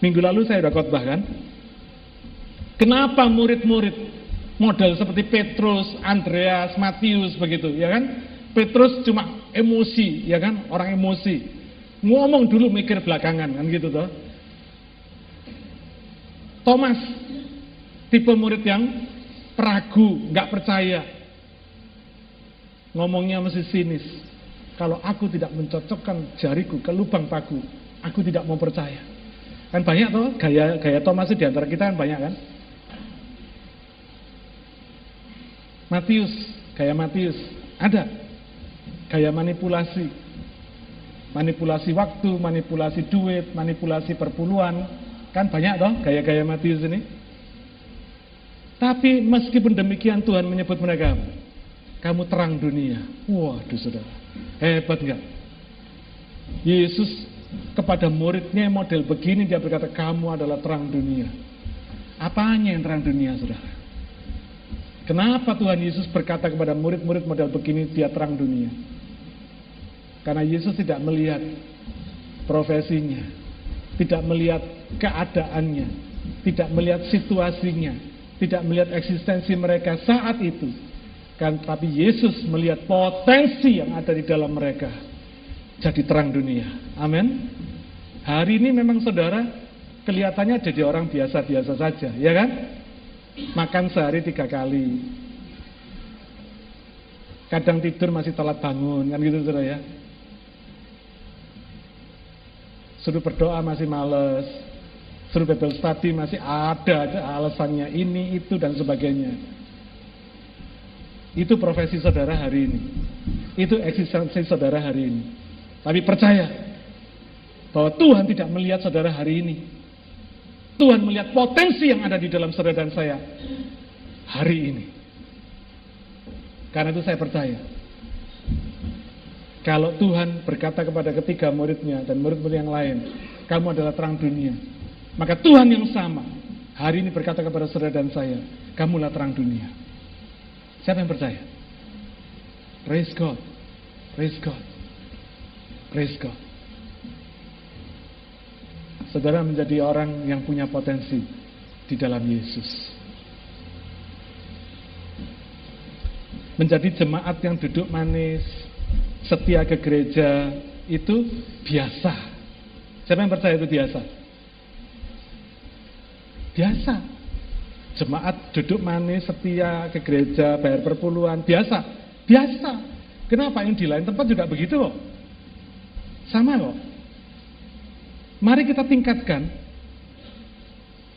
A: Minggu lalu saya sudah khotbah kan? Kenapa murid-murid model seperti Petrus, Andreas, Matius begitu, ya kan? Petrus cuma emosi, ya kan? Orang emosi. Ngomong dulu mikir belakangan kan gitu toh. Thomas tipe murid yang peragu, nggak percaya. Ngomongnya mesti sinis. Kalau aku tidak mencocokkan jariku ke lubang paku, aku tidak mau percaya. Kan banyak toh gaya gaya Thomas di antara kita kan banyak kan? Matius, gaya Matius ada. Gaya manipulasi. Manipulasi waktu, manipulasi duit, manipulasi perpuluhan. Kan banyak toh gaya-gaya Matius ini. Tapi meskipun demikian Tuhan menyebut mereka, kamu terang dunia. Waduh saudara, hebat enggak? Yesus kepada muridnya model begini dia berkata, kamu adalah terang dunia. Apanya yang terang dunia saudara? Kenapa Tuhan Yesus berkata kepada murid-murid model begini dia terang dunia? Karena Yesus tidak melihat profesinya, tidak melihat keadaannya, tidak melihat situasinya, tidak melihat eksistensi mereka saat itu. Kan, tapi Yesus melihat potensi yang ada di dalam mereka. Jadi terang dunia. Amin. Hari ini memang saudara kelihatannya jadi orang biasa-biasa saja, ya kan? Makan sehari tiga kali. Kadang tidur masih telat bangun, kan gitu saudara ya. Suruh berdoa masih males, Suruh Bible study masih ada, ada alasannya ini, itu, dan sebagainya. Itu profesi saudara hari ini. Itu eksistensi saudara hari ini. Tapi percaya bahwa Tuhan tidak melihat saudara hari ini. Tuhan melihat potensi yang ada di dalam saudara dan saya hari ini. Karena itu saya percaya. Kalau Tuhan berkata kepada ketiga muridnya dan murid-murid yang lain, kamu adalah terang dunia. Maka Tuhan yang sama hari ini berkata kepada saudara dan saya, kamulah terang dunia. Siapa yang percaya? Praise God. Praise God. Praise God. Saudara menjadi orang yang punya potensi di dalam Yesus. Menjadi jemaat yang duduk manis, setia ke gereja, itu biasa. Siapa yang percaya itu biasa? Biasa. Jemaat duduk manis, setia ke gereja, bayar perpuluhan. Biasa. Biasa. Kenapa yang di lain tempat juga begitu loh. Sama loh. Mari kita tingkatkan.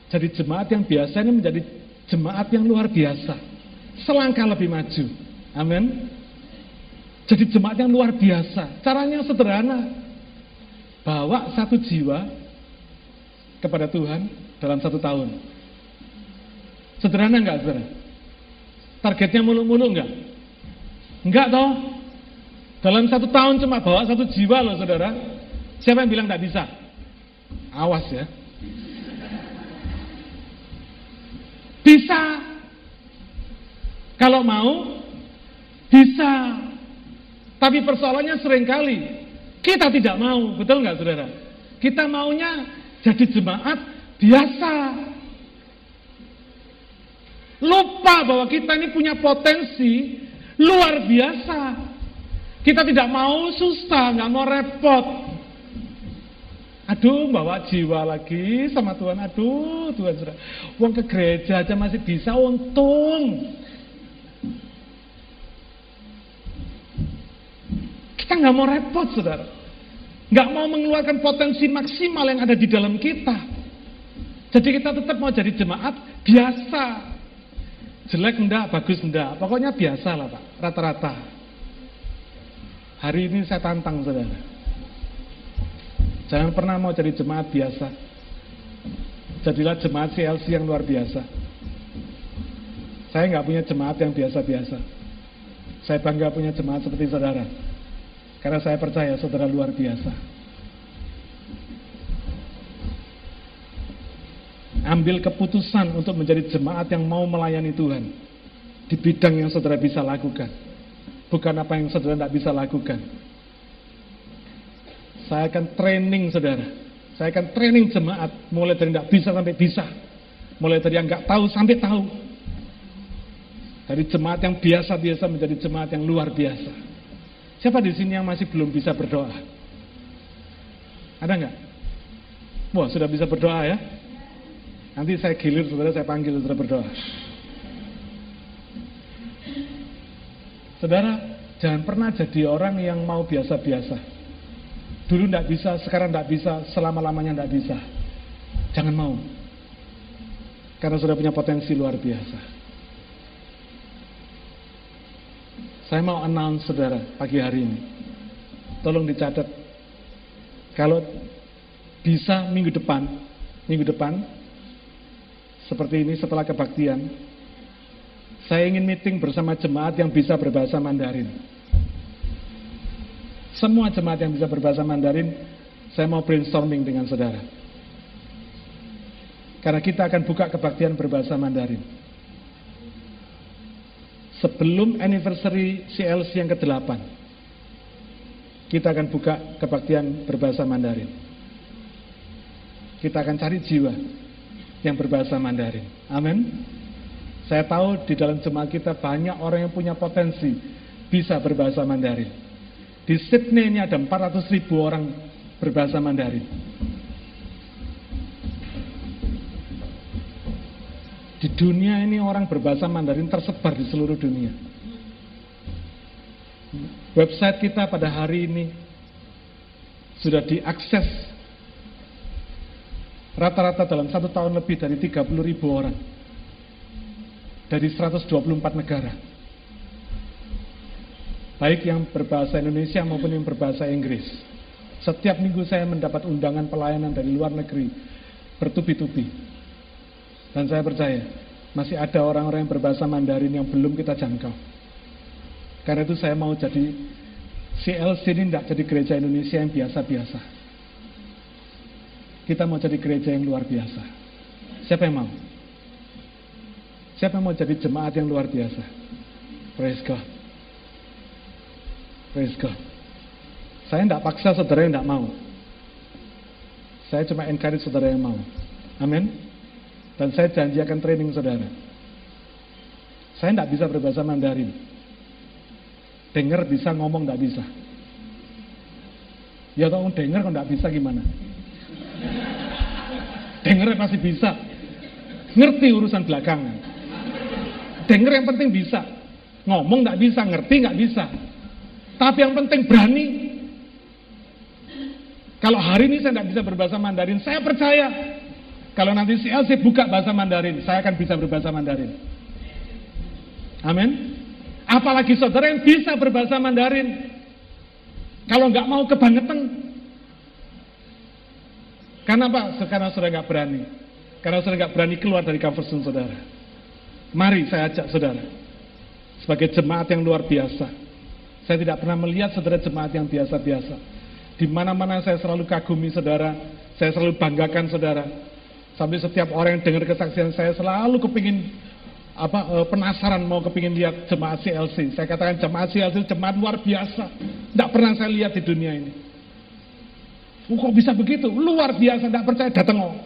A: Jadi jemaat yang biasa ini menjadi jemaat yang luar biasa. Selangkah lebih maju. Amin. Jadi jemaat yang luar biasa. Caranya sederhana. Bawa satu jiwa kepada Tuhan dalam satu tahun. Sederhana enggak, saudara? Targetnya mulu-mulu enggak? Enggak toh? Dalam satu tahun cuma bawa satu jiwa loh, saudara. Siapa yang bilang enggak bisa? Awas ya. Bisa. Kalau mau, bisa. Tapi persoalannya sering kali kita tidak mau, betul nggak saudara? Kita maunya jadi jemaat biasa. Lupa bahwa kita ini punya potensi luar biasa. Kita tidak mau susah, nggak mau repot. Aduh, bawa jiwa lagi sama Tuhan. Aduh, Tuhan sudah. Uang ke gereja aja masih bisa, untung. Kita nggak mau repot, saudara. Nggak mau mengeluarkan potensi maksimal yang ada di dalam kita. Jadi kita tetap mau jadi jemaat biasa. Jelek enggak, bagus enggak. Pokoknya biasa lah Pak, rata-rata. Hari ini saya tantang saudara. Jangan pernah mau jadi jemaat biasa. Jadilah jemaat CLC yang luar biasa. Saya nggak punya jemaat yang biasa-biasa. Saya bangga punya jemaat seperti saudara. Karena saya percaya saudara luar biasa. Ambil keputusan untuk menjadi jemaat yang mau melayani Tuhan. Di bidang yang saudara bisa lakukan. Bukan apa yang saudara tidak bisa lakukan. Saya akan training saudara. Saya akan training jemaat. Mulai dari tidak bisa sampai bisa. Mulai dari yang nggak tahu sampai tahu. Dari jemaat yang biasa-biasa menjadi jemaat yang luar biasa. Siapa di sini yang masih belum bisa berdoa? Ada nggak? Wah, sudah bisa berdoa ya? Nanti saya gilir saudara, saya panggil saudara berdoa. Saudara, jangan pernah jadi orang yang mau biasa-biasa. Dulu tidak bisa, sekarang tidak bisa, selama-lamanya tidak bisa. Jangan mau. Karena sudah punya potensi luar biasa. Saya mau announce saudara pagi hari ini. Tolong dicatat. Kalau bisa minggu depan, minggu depan, seperti ini setelah kebaktian, saya ingin meeting bersama jemaat yang bisa berbahasa Mandarin. Semua jemaat yang bisa berbahasa Mandarin, saya mau brainstorming dengan saudara. Karena kita akan buka kebaktian berbahasa Mandarin sebelum anniversary CLC yang ke-8 kita akan buka kebaktian berbahasa Mandarin kita akan cari jiwa yang berbahasa Mandarin. Amin. Saya tahu di dalam jemaat kita banyak orang yang punya potensi bisa berbahasa Mandarin. Di Sydney ini ada 400 ribu orang berbahasa Mandarin. Di dunia ini orang berbahasa Mandarin tersebar di seluruh dunia. Website kita pada hari ini sudah diakses rata-rata dalam satu tahun lebih dari 30 ribu orang dari 124 negara baik yang berbahasa Indonesia maupun yang berbahasa Inggris setiap minggu saya mendapat undangan pelayanan dari luar negeri bertubi-tubi dan saya percaya masih ada orang-orang yang berbahasa Mandarin yang belum kita jangkau. Karena itu saya mau jadi CLC ini tidak jadi gereja Indonesia yang biasa-biasa. Kita mau jadi gereja yang luar biasa. Siapa yang mau? Siapa yang mau jadi jemaat yang luar biasa? Praise God. Praise God. Saya tidak paksa saudara yang tidak mau. Saya cuma encourage saudara yang mau. Amin. Dan saya janji akan training saudara. Saya tidak bisa berbahasa Mandarin. Dengar bisa, ngomong tidak bisa. Ya kalau dengar kalau tidak bisa gimana? Dengar pasti bisa. Ngerti urusan belakangan. Dengar yang penting bisa. Ngomong tidak bisa, ngerti nggak bisa. Tapi yang penting berani. Kalau hari ini saya tidak bisa berbahasa Mandarin, saya percaya kalau nanti CLC buka bahasa Mandarin, saya akan bisa berbahasa Mandarin. Amin. Apalagi saudara yang bisa berbahasa Mandarin. Kalau nggak mau kebangetan. Karena apa? Karena saudara nggak berani. Karena saudara nggak berani keluar dari comfort zone saudara. Mari saya ajak saudara. Sebagai jemaat yang luar biasa. Saya tidak pernah melihat saudara jemaat yang biasa-biasa. Di mana-mana saya selalu kagumi saudara. Saya selalu banggakan saudara. Sampai setiap orang yang dengar kesaksian saya selalu kepingin apa e, penasaran mau kepingin lihat jemaat CLC. Saya katakan jemaat CLC jemaat luar biasa. Tidak pernah saya lihat di dunia ini. Oh, kok bisa begitu? Luar biasa, tidak percaya datang oh.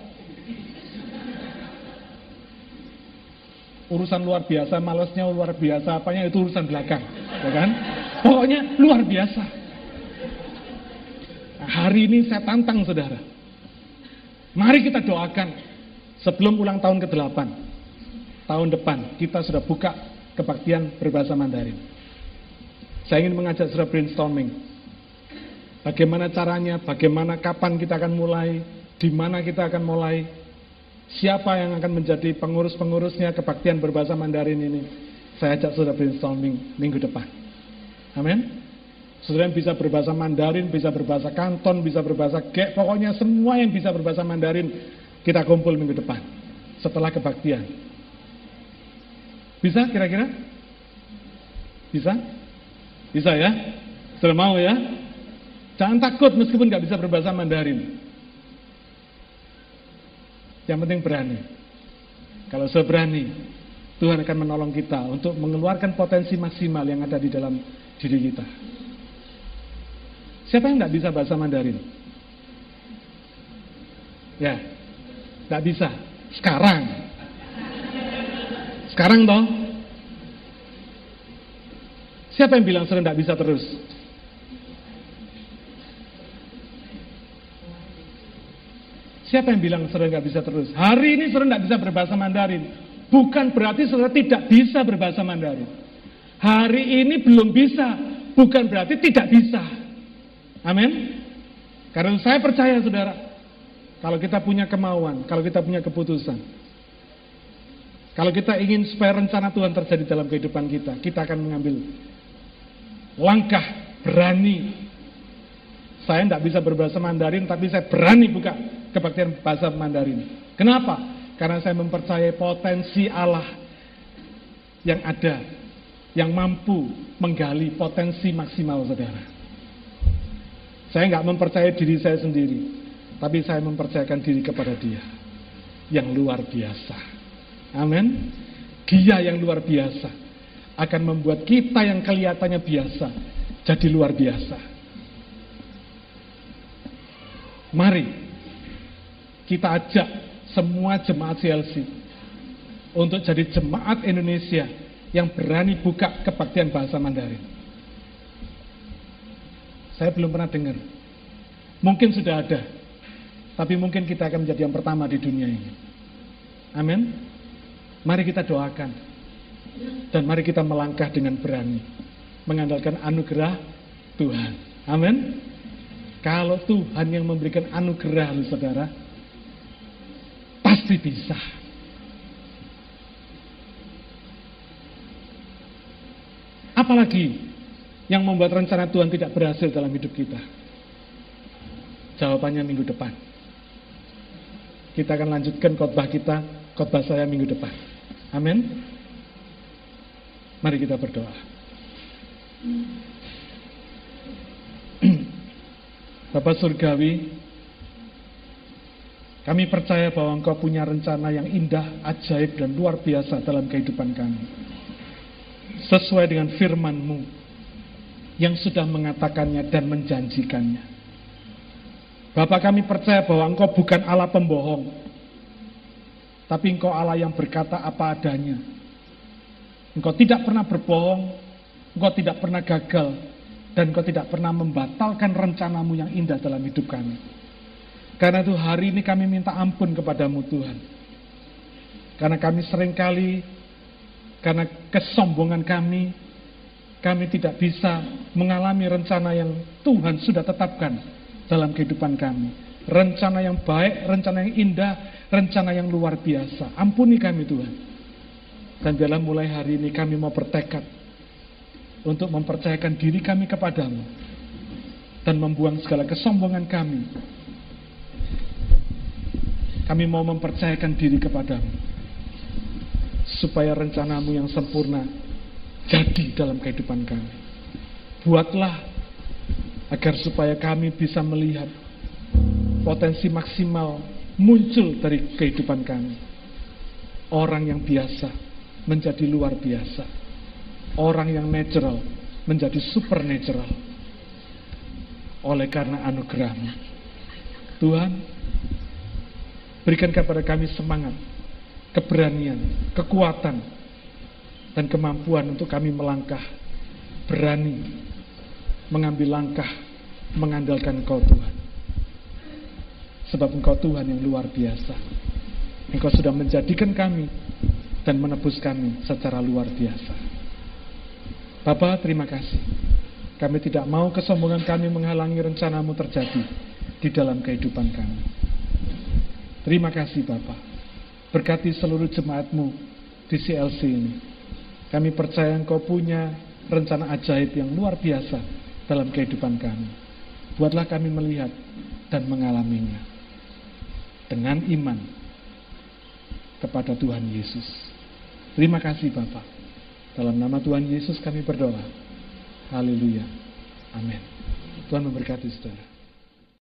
A: Urusan luar biasa, malesnya luar biasa, apanya itu urusan belakang, ya kan? Pokoknya luar biasa. Nah, hari ini saya tantang saudara. Mari kita doakan sebelum ulang tahun ke-8. Tahun depan kita sudah buka kebaktian berbahasa Mandarin. Saya ingin mengajak saudara brainstorming. Bagaimana caranya, bagaimana kapan kita akan mulai, di mana kita akan mulai, siapa yang akan menjadi pengurus-pengurusnya kebaktian berbahasa Mandarin ini. Saya ajak saudara brainstorming minggu depan. Amin. Saudara yang bisa berbahasa Mandarin, bisa berbahasa Kanton, bisa berbahasa Gek, pokoknya semua yang bisa berbahasa Mandarin kita kumpul minggu depan setelah kebaktian. Bisa kira-kira? Bisa? Bisa ya? Sudah mau ya? Jangan takut meskipun nggak bisa berbahasa Mandarin. Yang penting berani. Kalau saya berani, Tuhan akan menolong kita untuk mengeluarkan potensi maksimal yang ada di dalam diri kita. Siapa yang nggak bisa bahasa Mandarin? Ya, nggak bisa. Sekarang. Sekarang toh. Siapa yang bilang sering nggak bisa terus? Siapa yang bilang sering nggak bisa terus? Hari ini sering nggak bisa berbahasa Mandarin. Bukan berarti saudara tidak bisa berbahasa Mandarin. Hari ini belum bisa, bukan berarti tidak bisa. Amin. Karena saya percaya saudara, kalau kita punya kemauan, kalau kita punya keputusan, kalau kita ingin supaya rencana Tuhan terjadi dalam kehidupan kita, kita akan mengambil langkah berani. Saya tidak bisa berbahasa Mandarin, tapi saya berani buka kebaktian bahasa Mandarin. Kenapa? Karena saya mempercayai potensi Allah yang ada, yang mampu menggali potensi maksimal saudara. Saya nggak mempercayai diri saya sendiri, tapi saya mempercayakan diri kepada Dia yang luar biasa. Amin. Dia yang luar biasa akan membuat kita yang kelihatannya biasa jadi luar biasa. Mari kita ajak semua jemaat CLC untuk jadi jemaat Indonesia yang berani buka kebaktian bahasa Mandarin. Saya belum pernah dengar. Mungkin sudah ada. Tapi mungkin kita akan menjadi yang pertama di dunia ini. Amin. Mari kita doakan. Dan mari kita melangkah dengan berani. Mengandalkan anugerah Tuhan. Amin. Kalau Tuhan yang memberikan anugerah, saudara, pasti bisa. Apalagi yang membuat rencana Tuhan tidak berhasil dalam hidup kita? Jawabannya minggu depan. Kita akan lanjutkan khotbah kita, khotbah saya minggu depan. Amin. Mari kita berdoa. Bapak Surgawi, kami percaya bahwa Engkau punya rencana yang indah, ajaib, dan luar biasa dalam kehidupan kami. Sesuai dengan firman-Mu yang sudah mengatakannya dan menjanjikannya. Bapak kami percaya bahwa engkau bukan Allah pembohong, tapi engkau Allah yang berkata apa adanya. Engkau tidak pernah berbohong, engkau tidak pernah gagal, dan engkau tidak pernah membatalkan rencanamu yang indah dalam hidup kami. Karena itu hari ini kami minta ampun kepadamu Tuhan. Karena kami sering kali, karena kesombongan kami, kami tidak bisa mengalami rencana yang Tuhan sudah tetapkan dalam kehidupan kami. Rencana yang baik, rencana yang indah, rencana yang luar biasa. Ampuni kami Tuhan. Dan dalam mulai hari ini kami mau bertekad untuk mempercayakan diri kami kepadamu dan membuang segala kesombongan kami. Kami mau mempercayakan diri kepadamu supaya rencanamu yang sempurna jadi dalam kehidupan kami. Buatlah agar supaya kami bisa melihat potensi maksimal muncul dari kehidupan kami. Orang yang biasa menjadi luar biasa. Orang yang natural menjadi supernatural. Oleh karena anugerahmu. Tuhan, berikan kepada kami semangat, keberanian, kekuatan, dan kemampuan untuk kami melangkah, berani mengambil langkah, mengandalkan Engkau Tuhan. Sebab Engkau Tuhan yang luar biasa. Engkau sudah menjadikan kami dan menebus kami secara luar biasa. Bapak, terima kasih. Kami tidak mau kesombongan kami menghalangi rencanamu terjadi di dalam kehidupan kami. Terima kasih Bapak. Berkati seluruh jemaatmu di CLC ini. Kami percaya Engkau punya rencana ajaib yang luar biasa dalam kehidupan kami. Buatlah kami melihat dan mengalaminya dengan iman kepada Tuhan Yesus. Terima kasih Bapak. Dalam nama Tuhan Yesus kami berdoa. Haleluya. Amin. Tuhan memberkati saudara.